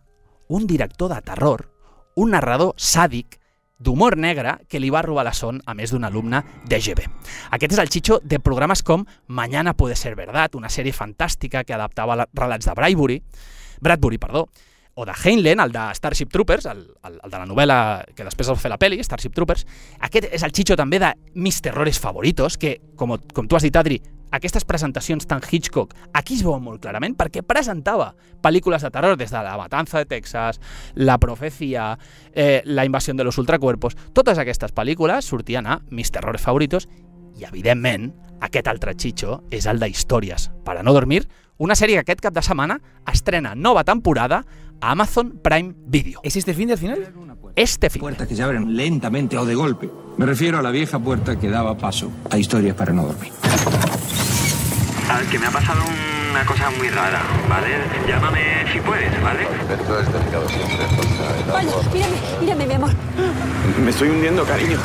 un director de terror, un narrador sàdic, d'humor negre que li va robar la son a més d'un alumne d'EGB. Aquest és el xitxo de programes com Mañana puede ser verdad, una sèrie fantàstica que adaptava la- relats de Bradbury, Bradbury, perdó, o de Heinlein, el de Starship Troopers, el, el, el de la novel·la que després va fer la pel·li, Starship Troopers. Aquest és el xitxo també de Mis terrores favoritos, que, com, com tu has dit, Adri, aquestes presentacions tan Hitchcock aquí es veuen molt clarament perquè presentava pel·lícules de terror des de La matanza de Texas, La profecia, eh, La invasió de los ultracuerpos, totes aquestes pel·lícules sortien a Mis terrores favoritos i, evidentment, aquest altre xitxo és el de Històries per a no dormir, una sèrie que aquest cap de setmana estrena nova temporada a Amazon Prime Video. ¿Es este fin de al final? Este fin. Puertas que se abren lentamente o de golpe. Me refiero a la vieja puerta que daba paso a historias para no dormir. A ver, que me ha pasado una cosa muy rara, ¿vale? Llámame si puedes, ¿vale? Esto es delicado siempre, Vaya, mírame, mírame, mi amor. Me estoy hundiendo, cariño.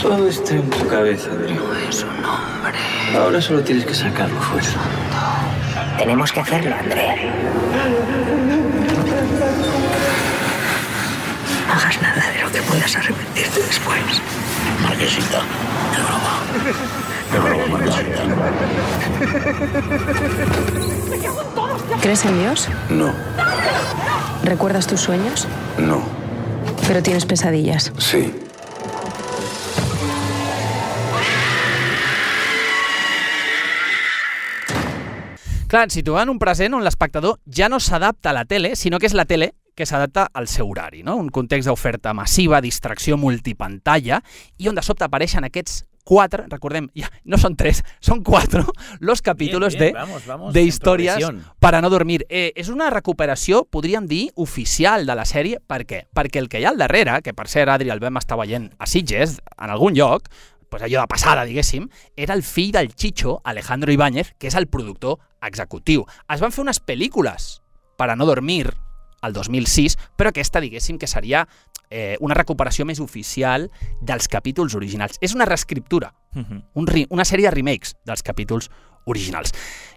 Todo está en tu cabeza, Adrián. es un hombre. Ahora solo tienes que sacarlo fuera. Tenemos que hacerlo, Andrea. No hagas nada de lo que puedas arrepentirte después. Marquesita, de broma. De broma, Marquesita. ¿Crees en Dios? No, ¿Recuerdas tus sueños? no. Pero tienes pesadillas. Sí. Clar, ens situem en un present on l'espectador ja no s'adapta a la tele, sinó que és la tele que s'adapta al seu horari, no? Un context d'oferta massiva, distracció multipantalla, i on de sobte apareixen aquests quatre, recordem, ja, no són tres, són quatre, <laughs> los capítulos bien, de, vamos, vamos, de progresión. para no dormir. Eh, és una recuperació, podríem dir, oficial de la sèrie. Per què? Perquè el que hi ha al darrere, que per cert, Adri, el vam estar veient a Sitges, en algun lloc, pues allò de passada, diguéssim, era el fill del Chicho, Alejandro Ibáñez, que és el productor executiu. Es van fer unes pel·lícules per a no dormir al 2006, però aquesta, diguéssim, que seria eh, una recuperació més oficial dels capítols originals. És una reescriptura, Mhm. un ri una sèrie de remakes dels capítols originals.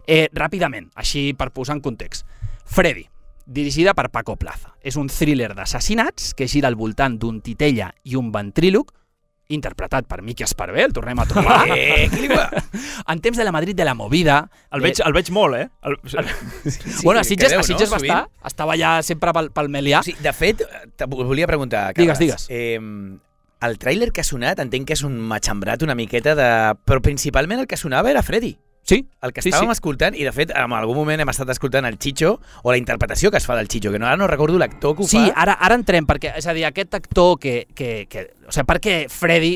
Eh, ràpidament, així per posar en context. Freddy, dirigida per Paco Plaza. És un thriller d'assassinats que gira al voltant d'un titella i un ventríloc interpretat per Miqui Esparvé, el tornem a trobar. <laughs> Eh, en temps de la Madrid de la movida. El veig, el veig molt, eh? El, <laughs> Sí, bueno, a Sitges, quedeu, a Sitges no? va estar, estava allà sempre pel, pel Melià. O sigui, de fet, volia preguntar, Digues, Carles. digues. Eh, el tràiler que ha sonat entenc que és un matxembrat una miqueta de... Però principalment el que sonava era Freddy. Sí. El que Sí, estàvem sí. escoltant, i de fet en algun moment hem estat escoltant el Chicho, o la interpretació que es fa del Chicho, que no, ara no recordo l'actor que ho Sí, fa. ara, ara entrem, perquè, és a dir, aquest actor que... que, que o sigui, perquè Freddy...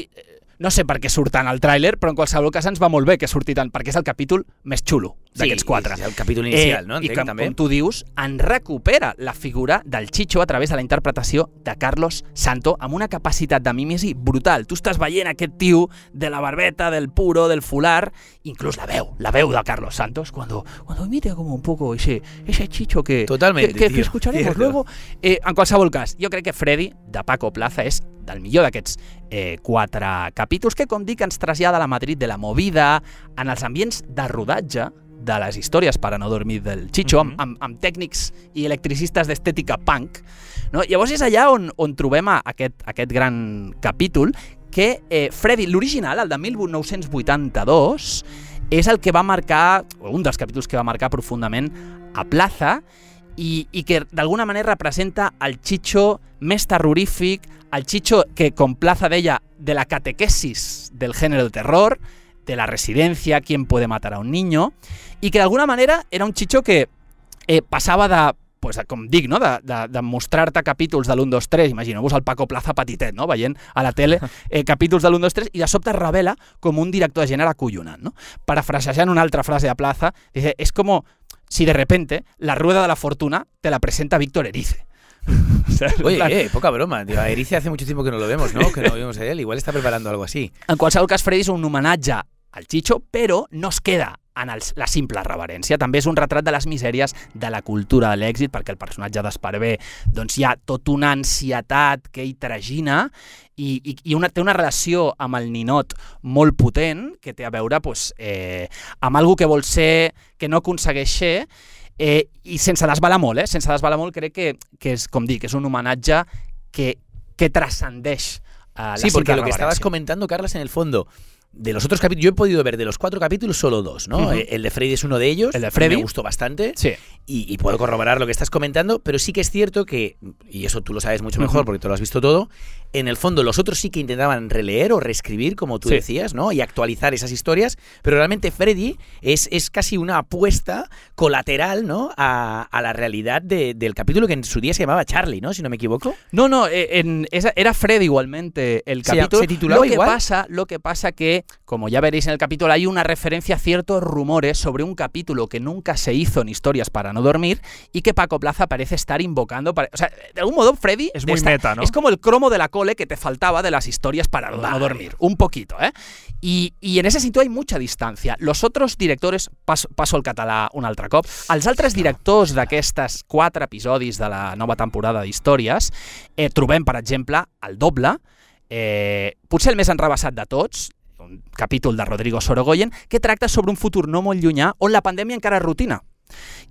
eh, No sé per què surt tant al tràiler, però en qualsevol cas ens va molt bé que surti tant, perquè és el capítol més xulo d'aquests quatre. és el capítol inicial, no? I Entenc, que, també. com tu dius, en recupera la figura del Chicho a través de la interpretació de Carlos Santo amb una capacitat de mímesi brutal. Tu estàs veient aquest tio de la barbeta, del puro, del fular, inclús la veu, la veu de Carlos Santos, cuando, cuando imita como un poco ese, ese Chicho que, Totalmente, que, que, que escucharemos cierto. luego. Eh, en qualsevol cas, jo crec que Freddy, de Paco Plaza, és del millor d'aquests eh, quatre capítols que, com dic, ens trasllada a la Madrid de la movida, en els ambients de rodatge de les històries per a no dormir del Chicho, Mhm. amb, amb, amb tècnics i electricistes d'estètica punk. No? Llavors és allà on, on trobem aquest, aquest gran capítol que eh, Freddy, l'original, el de 1982, és el que va marcar, un dels capítols que va marcar profundament a Plaza i que d'alguna manera representa el Chicho més terrorífic, el Chicho que, com Plaza deia, de la catequesis del género de terror, de la residencia, quién puede matar a un niño, i que d'alguna manera era un Chicho que eh, passava de pues, com dic, no? de, de, de mostrar-te capítols de l'1, 2, 3, imagineu-vos el Paco Plaza petitet, no? veient a la tele <laughs> eh, capítols de l'1, 2, 3, i de sobte es revela com un director de gènere acollonant. No? Parafrasejant una altra frase de Plaza, dice, es como si de repente la rueda de la fortuna te la presenta Víctor Erice. <laughs> O sea, en Oye, plan- eh, poca broma. A Erice hace mucho tiempo que no lo vemos, ¿no? Que no lo vemos a él. Igual está preparando algo así. En qualsevol cas, Freddy és un homenatge al Chicho, però no es queda en el, la simple reverència. També és un retrat de les misèries de la cultura de l'èxit, perquè el personatge d'Esparvé doncs, hi ha tota una ansietat que hi tragina i, i, i una, té una relació amb el ninot molt potent que té a veure doncs, eh, amb algú que vol ser, que no aconsegueix ser, eh, i sense desvalar molt, eh? sense desvalar molt crec que, que és, com dic, és un homenatge que, que transcendeix eh, la Sí, porque lo que estabas comentando, Carlas, en el fondo, de los otros capítulos, yo he podido ver de los cuatro capítulos solo dos, ¿no? Eh, El de Freddy es uno de ellos. El de Freddy. Me gustó bastante. Sí. Y, y puedo corroborar lo que estás comentando, pero sí que es cierto que, y eso tú lo sabes mucho mejor porque tú lo has visto todo, en el fondo los otros sí que intentaban releer o reescribir, como tú Sí. decías, ¿no? Y actualizar esas historias, pero realmente Freddy es, es casi una apuesta colateral, ¿no? A, a la realidad de- del capítulo que en su día se llamaba Charlie, ¿no? Si no me equivoco. No, no, eh, en- esa- era Fred igualmente el Se- capítulo. se titulaba lo que igual. pasa, lo que pasa que, como ya veréis en el capítulo, hay una referencia a ciertos rumores sobre un capítulo que nunca se hizo en Historias para no dormir y que Paco Plaza parece estar invocando. para- o sea, de algún modo, Freddy Es muy meta, ¿no? Es como el cromo de la cole que te faltaba de las historias para no- dormir. Un poquito, ¿eh? I, I en ese sitio hay mucha distancia. Los otros directors, passo, passo al català un altre cop, els altres directors d'aquestes quatre episodis de la nova temporada d'històries, eh, trobem, per exemple, el doble, eh, potser el més enrebaçat de tots, un capítol de Rodrigo Sorogoyen, que tracta sobre un futur no molt llunyà on la pandèmia encara és rutina.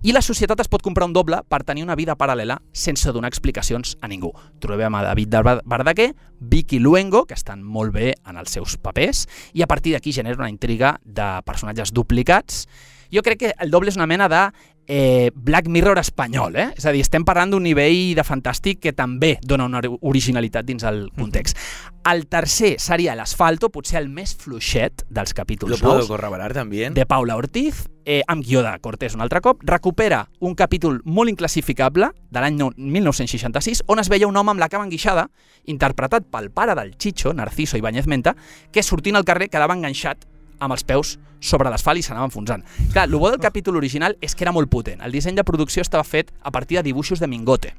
I la societat es pot comprar un doble per tenir una vida paral·lela sense donar explicacions a ningú. Trobem a David de Bar- Verdaguer, Vicky Luengo, que estan molt bé en els seus papers, i a partir d'aquí genera una intriga de personatges duplicats. Jo crec que el doble és una mena de eh, Black Mirror espanyol, eh? És a dir, estem parlant d'un nivell de fantàstic que també dona una originalitat dins el context. El tercer seria l'Asfalto, potser el més fluixet dels Lo capítols puedo nous, corroborar también. de Paula Ortiz, eh, amb guió de Cortés un altre cop, recupera un capítol molt inclassificable de l'any nou- 1966, on es veia un home amb la cama enguixada, interpretat pel pare del Chicho, Narciso Ibáñez Menta, que sortint al carrer quedava enganxat amb els peus sobre l'asfalt i s'anava enfonsant. Clar, el bo del capítol original és que era molt potent. El disseny de producció estava fet a partir de dibuixos de Mingote.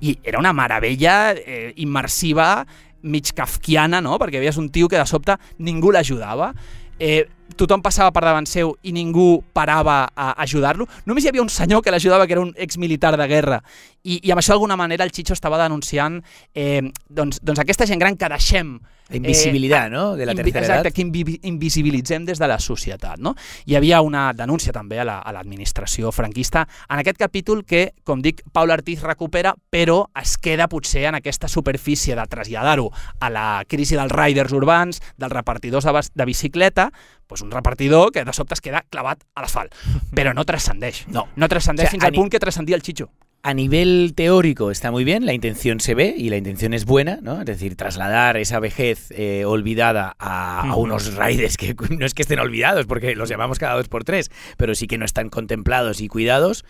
I era una meravella eh, immersiva, mig kafkiana, no? Perquè veies un tio que de sobte ningú l'ajudava. Eh, tothom passava per davant seu i ningú parava a ajudar-lo. Només hi havia un senyor que l'ajudava, que era un exmilitar de guerra. I, I amb això, d'alguna manera, el Chicho estava denunciant eh, doncs, doncs aquesta gent gran que deixem La invisibilitat, no?, de la tercera exacte, edat. que invi invisibilitzem des de la societat. No? Hi havia una denúncia també a la- a l'administració franquista en aquest capítol que, com dic, Paula Ortiz recupera, però es queda potser en aquesta superfície de traslladar-ho a la crisi dels riders urbans, dels repartidors de, de bicicleta, doncs un repartidor que de sobte es queda clavat a l'asfalt, <laughs> però no transcendeix. No. No transcendeix O sea, fins al punt que transcendia el Chicho. A nivel teórico está muy bien, la intención se ve y la intención es buena, ¿no? Es decir, trasladar esa vejez eh, olvidada a, a unos raíces que <laughs> no es que estén olvidados, porque los llamamos cada dos por tres, pero sí que no están contemplados y cuidados.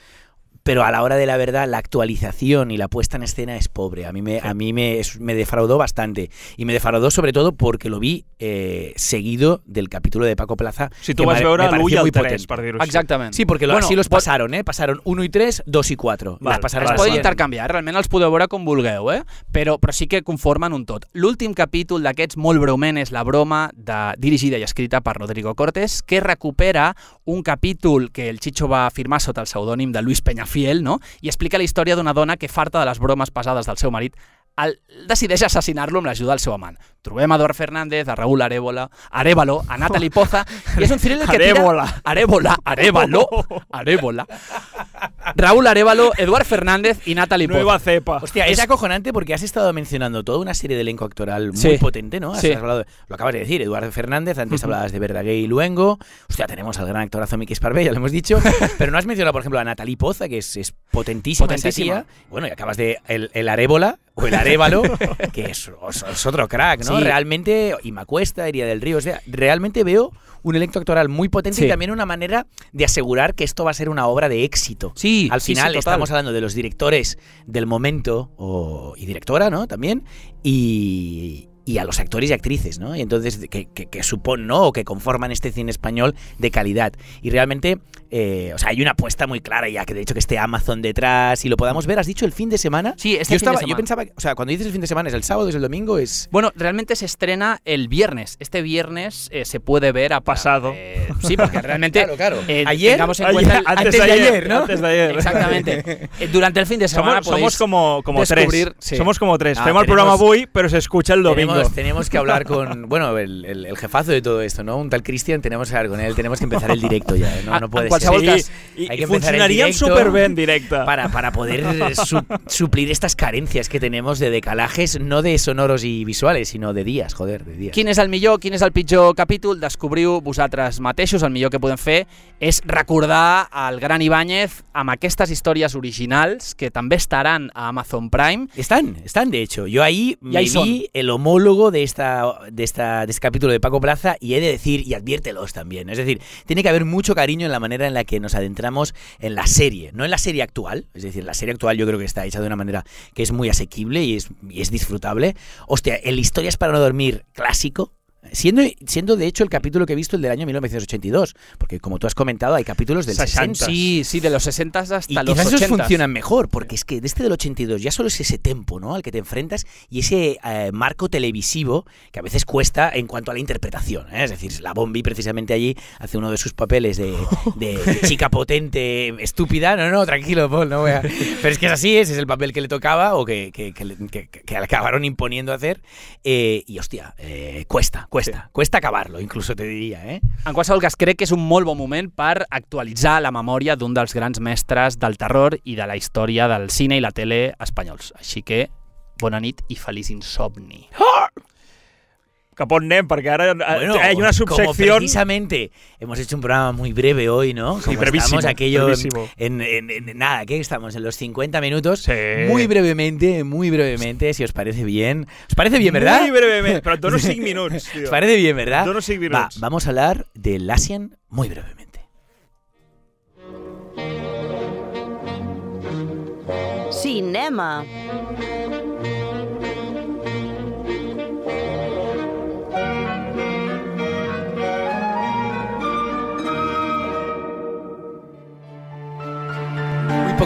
Pero a la hora de la verdad, la actualización y la puesta en escena es pobre. A mí me, a mí me, me defraudó bastante. Y me defraudó sobre todo porque lo vi eh, seguido del capítulo de Paco Plaza. Si tu que vas l'u i el muy 3, així. Exactament. Sí, porque lo- Bueno, así los pot- pasaron, ¿eh? Pasaron 1 y 3, 2 y 4. Val, Las pasaron Es poden intercanviar, realment els podeu veure com vulgueu, eh? però, però sí que conformen un tot. L'últim capítol d'aquests molt breument és La broma, de, dirigida i escrita per Rodrigo Cortés, que recupera un capítol que el Chicho va firmar sota el pseudònim de Luis Peñafiel, no? i explica la història d'una dona que, farta de les bromes pesades del seu marit, el, decideix assassinar-lo amb l'ajuda del seu amant. Trobem a Eduard Fernández, a Raúl Arebola, Arevalo, a Natalie Poza, i és un thriller que tira... Arebola. Arevalo. Arebola. Raúl Arevalo, Eduard Fernández y Natalie Poza. Nueva cepa. Hostia, es acojonante porque has estado mencionando toda una serie de elenco actoral muy Sí. potente, ¿no? Has Sí. hablado de- lo acabas de decir, Eduardo Fernández, antes hablabas de Verdaguer y Luengo. Hostia, tenemos al gran actorazo Miki Esparvé, ya lo hemos dicho. <laughs> pero no has mencionado, por ejemplo, a Natalie Poza, que es, es potentísima, Potentísima. Bueno, y acabas de el, el Arébola o el <laughs> Arévalo, que es, otro crack, ¿no? Sí. Realmente, y Macuesta, Iría del Río, o sea, realmente veo un elenco actoral muy potente y Sí. también una manera de asegurar que esto va a ser una obra de éxito. Sí, Al sí, sí, final total. estamos hablando de los directores del momento o- y directora, ¿no? También. Y, y a los actores y actrices, ¿no? Y entonces, que, que, que supon, ¿no? O que conforman este cine español de calidad. Y realmente, eh, o sea, hay una apuesta muy clara ya, que de hecho que esté Amazon detrás y lo podamos ver. ¿Has dicho el fin de semana? Sí, este yo fin de estaba, semana. Yo pensaba, o sea, cuando dices el fin de semana, ¿es el sábado, es el domingo? Es... Bueno, realmente se estrena el viernes. Este viernes eh, se puede ver a Pasado. eh, sí, porque realmente <laughs> Claro, claro. eh, Ayer, tengamos en ayer, cuenta el- antes de ayer, ¿no? antes de ayer. Exactamente. <laughs> Eh, Durante el fin de semana Somos, podéis somos como, como descubrir- tres. sí. Somos como tres. Ah, Fem el tenemos- programa avui, pero se escucha el domingo. Tenemos, tenemos que hablar con, <laughs> bueno, el, el- el jefazo de todo esto, ¿no? Un tal Cristian, tenemos que hablar con él, tenemos que empezar el directo ya, ¿eh? no, <laughs> no puede ser. I, Hay que i empezar el funcionaríem directo superbé en directe. Para, para poder su- suplir estas carencias que tenemos de decalajes, no de sonoros y visuales, sino de días, joder, de días. Quin és el millor, quin és el pitjor capítol? Descobriu vosaltres mateixos. El millor que podem fer és recordar el gran Ibáñez amb aquestes històries originals que també estaran a Amazon Prime. Están, están de hecho. Yo ahí Y me vi el homólogo de esta, de esta de este capítulo de Paco Plaza y he de decir, y adviértelos también, es decir, tiene que haber mucho cariño en la manera en la que nos adentramos en la serie, no en la serie actual, es decir, la serie actual yo creo que está hecha de una manera que es muy asequible y es, y es disfrutable. Hostia, el Historias para no dormir clásico, Siendo, siendo de hecho el capítulo que he visto el del año 1982, porque como tú has comentado hay capítulos del 60. Sí, sí, de los 60 hasta Y los quizás 80. esos funcionan mejor, porque es que de este del 82 ya solo es ese tempo, ¿no? Al que te enfrentas y ese eh, marco televisivo que a veces cuesta en cuanto a la interpretación. ¿eh? Es decir, la Bombi precisamente allí hace uno de sus papeles de, <laughs> chica potente, estúpida. No, no, tranquilo, Paul, no voy a... <laughs> Pero es que es así, ese es el papel que le tocaba o que, que, que que- acabaron imponiendo hacer. Eh, y hostia, eh, cuesta, cuesta, cuesta acabarlo, incluso te diría, ¿eh? En qualsevol cas, crec que és un molt bon moment per actualitzar la memòria d'un dels grans mestres del terror i de la història del cine i la tele espanyols. Així que, bona nit i feliç insomni. cap on anem, perquè ara Bueno, hay una como subsección... precisamente hemos hecho un programa muy breve hoy, ¿no? Sí, Como brevísimo, estamos aquello brevísimo. En, en- en- nada, ¿qué estamos? En los 50 minutos. Sí. Muy brevemente, muy brevemente, si os parece bien. ¿Os parece bien, verdad? Muy brevemente, però et dono 5 minuts, tio. ¿Os parece bien, verdad? Dono 5 Va, minuts. vamos a hablar del Asian muy brevemente. Cinema.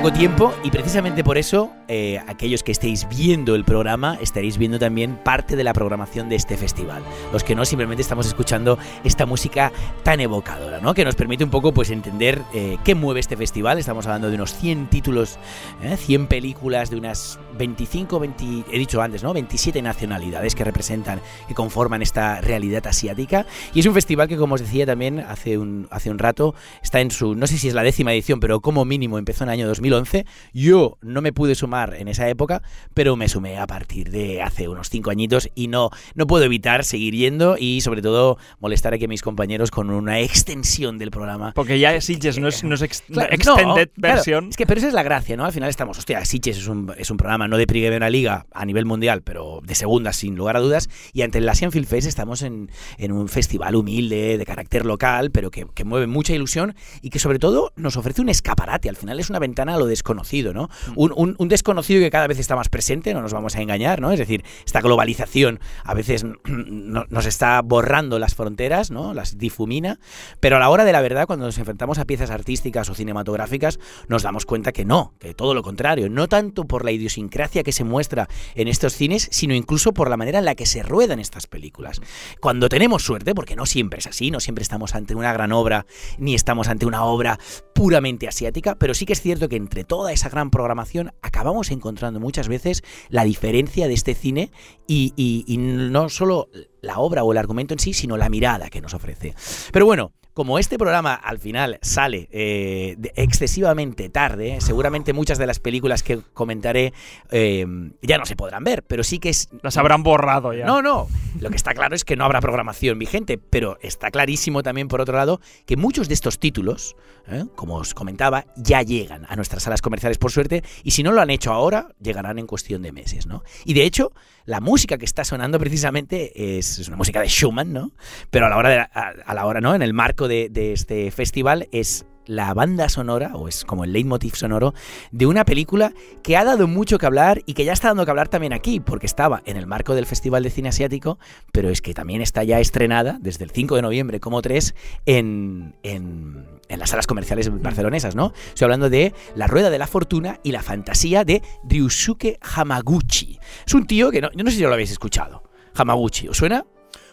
Poco tiempo y precisamente por eso eh, aquellos que estéis viendo el programa estaréis viendo también parte de la programación de este festival. Los que no simplemente estamos escuchando esta música tan evocadora, ¿no? Que nos permite un poco pues entender eh, qué mueve este festival. Estamos hablando de unos 100 títulos, ¿eh? 100 películas de unas 25, 20, he dicho antes, ¿no? 27 nacionalidades que representan, que conforman esta realidad asiática. Y es un festival que, como os decía también hace un, hace un rato, está en su, no sé si es la décima edición, pero como mínimo empezó en el año 2011. Yo no me pude sumar en esa época, pero me sumé a partir de hace unos 5 añitos y no, no puedo evitar seguir yendo y sobre todo molestar aquí a mis compañeros con una extensión del programa. Porque ya Sitges no es, no es ex- Claro, extended no, claro, version. es que, pero esa es la gracia, ¿no? Al final estamos, hostia, Sitges es un, es un programa no de Primera Liga a nivel mundial, pero de segunda sin lugar a dudas. Y ante el Asian Film Fest estamos en, en un festival humilde, de carácter local, pero que, que mueve mucha ilusión y que sobre todo nos ofrece un escaparate. Al final es una ventana a lo desconocido, ¿no? Un, un- un desconocido que cada vez está más presente, no nos vamos a engañar, ¿no? Es decir, esta globalización a veces <clears throat> no- nos está borrando las fronteras, ¿no? Las difumina, pero a la hora de la verdad, cuando nos enfrentamos a piezas artísticas o cinematográficas, nos damos cuenta que no, que todo lo contrario, no tanto por la idiosincrasia que se muestra en estos cines, sino incluso por la manera en la que se ruedan estas películas. Cuando tenemos suerte, porque no siempre es así, no siempre estamos ante una gran obra, ni estamos ante una obra puramente asiática, pero sí que es cierto que entre toda esa gran programación acabamos encontrando muchas veces la diferencia de este cine y, no solo la obra o el argumento en sí, sino la mirada que nos ofrece. Pero bueno, como este programa al final sale eh, de- excesivamente tarde, seguramente muchas de las películas que comentaré eh, ya no se podrán ver, pero sí que es... Las habrán borrado ya. No, no. Lo que está claro es que no habrá programación vigente, pero está clarísimo también, por otro lado, que muchos de estos títulos, ¿eh? como os comentaba, ya llegan a nuestras salas comerciales por suerte, y si no lo han hecho ahora, llegarán en cuestión de meses, ¿no? Y de hecho, la música que está sonando precisamente es, es una música de Schumann, ¿no? Pero a la hora, de, a, a la hora ¿no? En el marco de, de este festival es la banda sonora, o es como el leitmotiv sonoro, de una película que ha dado mucho que hablar y que ya está dando que hablar también aquí, porque estaba en el marco del Festival de Cine Asiático, pero es que también está ya estrenada desde el 5 de noviembre como 3 en, en, en las salas comerciales barcelonesas, ¿no? Estoy hablando de La Rueda de la Fortuna y la fantasía de Ryusuke Hamaguchi. Es un tío que no, yo no sé si lo habéis escuchado. Hamaguchi, ¿os suena?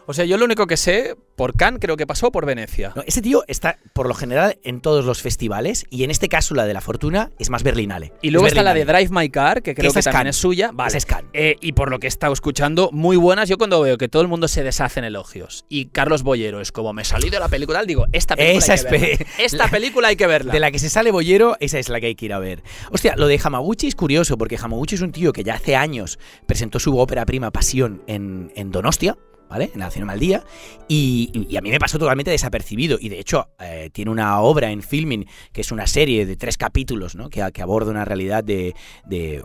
O sea, yo lo único que sé, por Cannes creo que pasó por Venecia. No, ese tío está por lo general en todos los festivales y en este caso la de la fortuna es más berlinale. Y luego Es está la de. Drive My Car, que creo que también Cannes. es suya. Vale. Es Cannes. Eh, y por lo que he estado escuchando, muy buenas. Yo cuando veo que todo el mundo se deshace en elogios y Carlos Boyero es como me salí de la película, digo, esta película Esa hay que verla. <laughs> Esta película hay que verla. De la que se sale Bollero, esa es la que hay que ir a ver. Hostia, lo de Hamaguchi es curioso, porque Hamaguchi es un tío que ya hace años presentó su ópera prima Pasión en, en Donostia. ¿Vale? En la Cinema al Día. Y, a mí me pasó totalmente desapercibido. Y de hecho, eh, tiene una obra en filming que es una serie de tres capítulos, ¿no? Que, aborda una realidad de,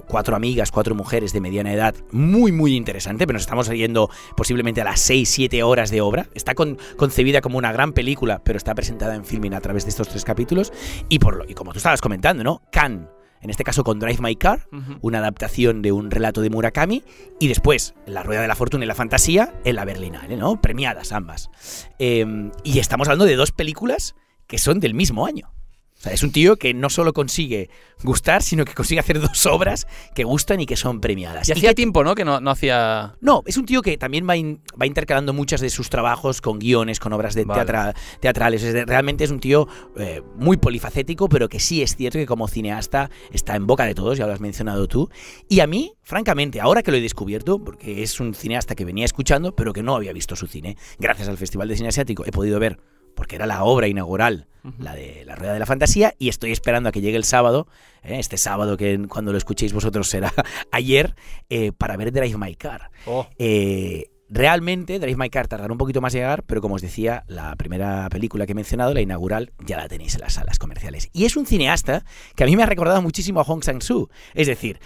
cuatro amigas, cuatro mujeres de mediana edad, muy, muy interesante. Pero nos estamos yendo posiblemente a las seis, siete horas de obra. Está con- concebida como una gran película, pero está presentada en filming a través de estos tres capítulos. Y, por lo, y como tú estabas comentando, ¿no? Can en este caso con Drive My Car, una adaptación de un relato de Murakami, y después La Rueda de la Fortuna y la Fantasía en la Berlinale, ¿no? Premiadas ambas. Eh, y estamos hablando de dos películas que son del mismo año. O sea, es un tío que no solo consigue gustar, sino que consigue hacer dos obras que gustan y que son premiadas. Y hacía que- tiempo, ¿no? Que no, no hacía. no, es un tío que también va, in- va intercalando muchas de sus trabajos con guiones, con obras de Vale. teatra- teatrales. Es de- realmente es un tío eh, muy polifacético, pero que sí es cierto que como cineasta está en boca de todos, ya lo has mencionado tú. Y a mí, francamente, ahora que lo he descubierto, porque es un cineasta que venía escuchando, pero que no había visto su cine, gracias al Festival de Cine Asiático he podido ver, porque era la obra inaugural, la de La Rueda de la Fantasía, y estoy esperando a que llegue el sábado, eh, este sábado que cuando lo escuchéis vosotros será <laughs> ayer, eh, para ver Drive My Car. Oh. Eh, realmente Drive My Car tardará un poquito más en llegar, pero como os decía, la primera película que he mencionado, la inaugural, ya la tenéis en las salas comerciales. Y es un cineasta que a mí me ha recordado muchísimo a Hong Sang-soo. Es decir,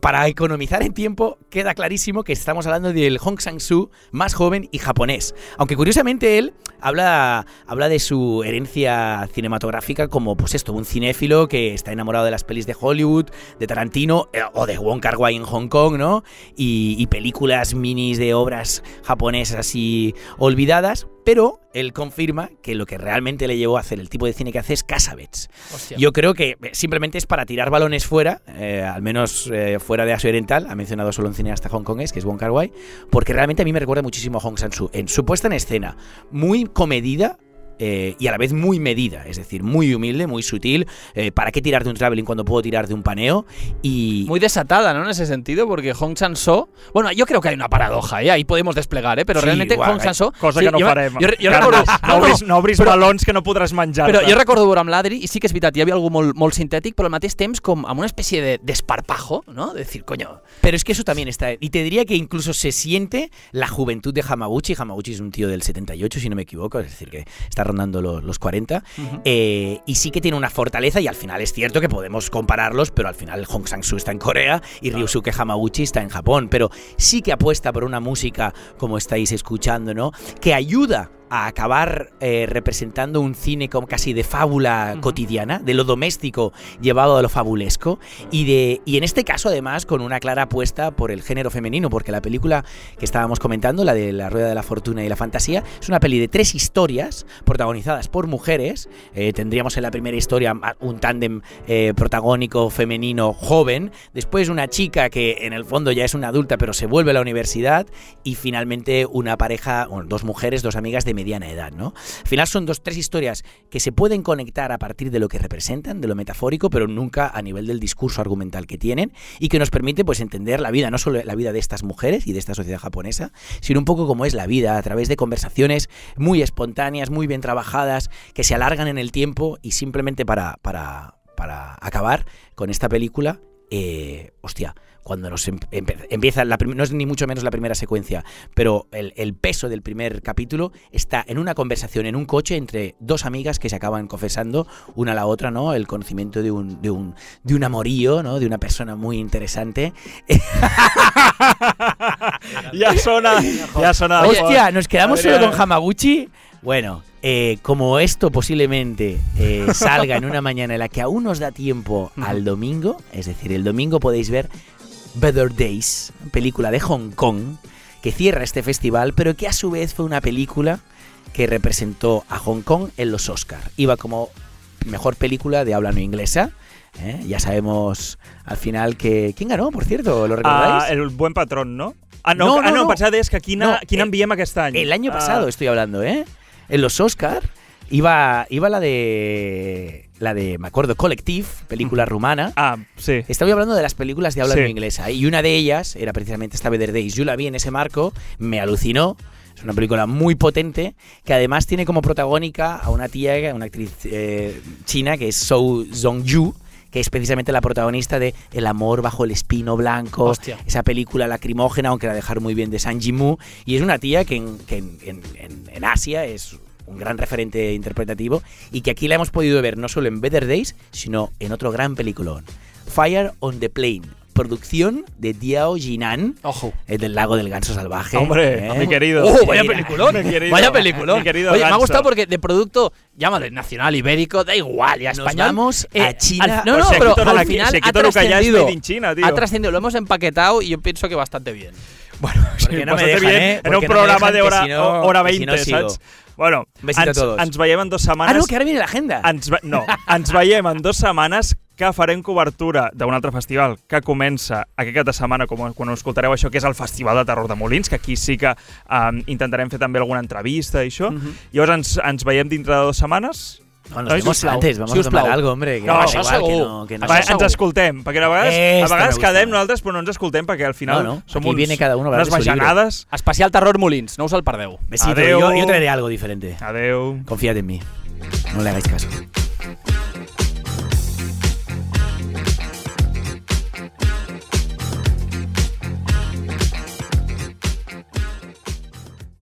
para economizar en tiempo, queda clarísimo que estamos hablando del Hong Sang-soo más joven y japonés. Aunque curiosamente él habla, habla de su herencia cinematográfica como, pues esto, un cinéfilo que está enamorado de las pelis de Hollywood, de Tarantino eh, o de Wong Kar Wai en Hong Kong, ¿no? Y, y películas minis de obras japonesas así olvidadas, pero él confirma que lo que realmente le llevó a hacer el tipo de cine que hace es Casabets. Hostia. Yo creo que eh, simplemente es para tirar balones fuera, eh, al menos eh, fuera de Asia Oriental, ha mencionado solo un cineasta hongkonés, que es Wong Kar Wai, porque realmente a mí me recuerda muchísimo a Hong Sang-soo en su puesta en escena, muy comedida, eh, y a la vez muy medida, es decir, muy humilde, muy sutil. eh, ¿Para qué tirar de un traveling cuando puedo tirar de un paneo? Y Muy desatada, ¿no? En ese sentido, porque Hong Sang-soo... Bueno, yo creo que hay una paradoja, ¿eh? Ahí podemos desplegar, ¿eh? Pero Sí, realmente guau, Hong Sang-soo... Cosa sí, que no jo- farem. Jo, jo Carles, recordo... no, obris, no obris però- balons que no podràs menjar. Però jo recordo veure amb l'Adri, i sí que és veritat, hi havia algú molt, molt sintètic, però al mateix temps com amb una espècie de desparpajo, ¿no? De decir, coño... Pero es que eso también está. Y te diría que incluso se siente la juventud de Hamaguchi. Hamaguchi es un tío del 78, si no me equivoco, es decir, que está rondando los, los 40. Eh, y sí que tiene una fortaleza, y al final es cierto que podemos compararlos, pero al final Hong Sang-soo está en Corea y Ryusuke Hamaguchi está en Japón. Pero sí que apuesta por una música, como estáis escuchando, ¿no? Que ayuda a acabar eh, representando un cine como casi de fábula cotidiana, de lo doméstico llevado a lo fabulesco, y, de, y en este caso además con una clara apuesta por el género femenino, porque la película que estábamos comentando, la de La Rueda de la Fortuna y la Fantasía, es una peli de tres historias protagonizadas por mujeres. Eh, tendríamos en la primera historia un tándem eh, protagónico femenino joven, después una chica que en el fondo ya es una adulta pero se vuelve a la universidad, y finalmente una pareja, bueno, dos mujeres, dos amigas de mediana edad, ¿no? Al final son dos, tres historias que se pueden conectar a partir de lo que representan, de lo metafórico, pero nunca a nivel del discurso argumental que tienen y que nos permite pues entender la vida, no solo la vida de estas mujeres y de esta sociedad japonesa, sino un poco como es la vida a través de conversaciones muy espontáneas, muy bien trabajadas, que se alargan en el tiempo y simplemente para, para, para acabar con esta película, eh, hostia, cuando nos em- empieza, la no es ni mucho menos la primera secuencia, pero el, el peso del primer capítulo está en una conversación en un coche entre dos amigas que se acaban confesando una a la otra, ¿no? El conocimiento de un, de un, de un amorío, ¿no? De una persona muy interesante. <laughs> Ja sona, ja sona... Hostia, nos quedamos solo con Hamaguchi. Bueno, eh, como esto posiblemente eh, salga en una mañana en la que aún nos da tiempo al domingo, es decir, el domingo podéis ver Better Days, película de Hong Kong, que cierra este festival, pero que a su vez fue una película que representó a Hong Kong en los Oscar. Iba como mejor película de habla no inglesa. ¿eh? Ya sabemos al final que... ¿Quién ganó, por cierto? ¿Lo recordáis? Ah, el buen patrón, no? Ah, no, No, ah, no, no, deies que quina, No, quina eh, enviem aquest any. El año Ah, pasado estoy hablando, ¿eh? En los Oscar iba, iba la de. La de, me acuerdo, Collective, película rumana. Ah, sí. Estaba hablando de las películas de habla Sí. no inglesa. Y una de ellas era precisamente esta Better Days. Yo la vi en ese marco, me alucinó. Es una película muy potente que además tiene como protagónica a una tía, una actriz eh, china que es So Zhong-yu, que es precisamente la protagonista de El amor bajo el espino blanco, Hostia. esa película lacrimógena, aunque la dejaron muy bien de Sang Jimu, y es una tía que en, que en- en- en Asia es un gran referente interpretativo y que aquí la hemos podido ver no solo en Better Days, sino en otro gran peliculón, Fire on the Plane, producción de Diao Jinan, Ojo. el del lago del ganso salvaje. Hombre, ¿eh? mi querido. ¡Oh, vaya peliculón! mi querido- vaya peliculón. mi querido Oye, me ha gustado porque de producto, llámale nacional, ibérico, da igual, ya Nos español. vamos a eh, China. al- no, Pues no, pero al final ha es trascendido. China, tío. Ha trascendido, lo hemos empaquetado y yo pienso que bastante bien. Bueno, sí, no me bastante dejan, bien. eh? Era un no programa de hora, si no- hora que si 20, no saps? Bueno, ens, todos. ens veiem en dues Ah, setmanes. no, que ara viene l'agenda. Ens, ve- no, ens veiem en dues setmanes que farem cobertura d'un altre festival que comença aquest cap de setmana, com quan escoltareu això, que és el Festival de Terror de Molins, que aquí sí que um, intentarem fer també alguna entrevista i això. Llavors ens, ens veiem dintre de dues setmanes. No, nos Ai, vemos sisplau. antes, vamos a Sisplau. tomar algo, hombre. Que No, això igual, que segur. no, que no Va, Això ens segur. escoltem, perquè a vegades, Esto a me vegades gusta. quedem nosaltres, però no ens escoltem perquè al final No, no, som aquí uns, viene cada uno a hablar unes de su libro. bajanades. Especial Terror Molins, no us el perdeu. Besito, Adeu. yo, yo traeré algo diferente. Adeu. Confiad en mí. No le hagáis caso.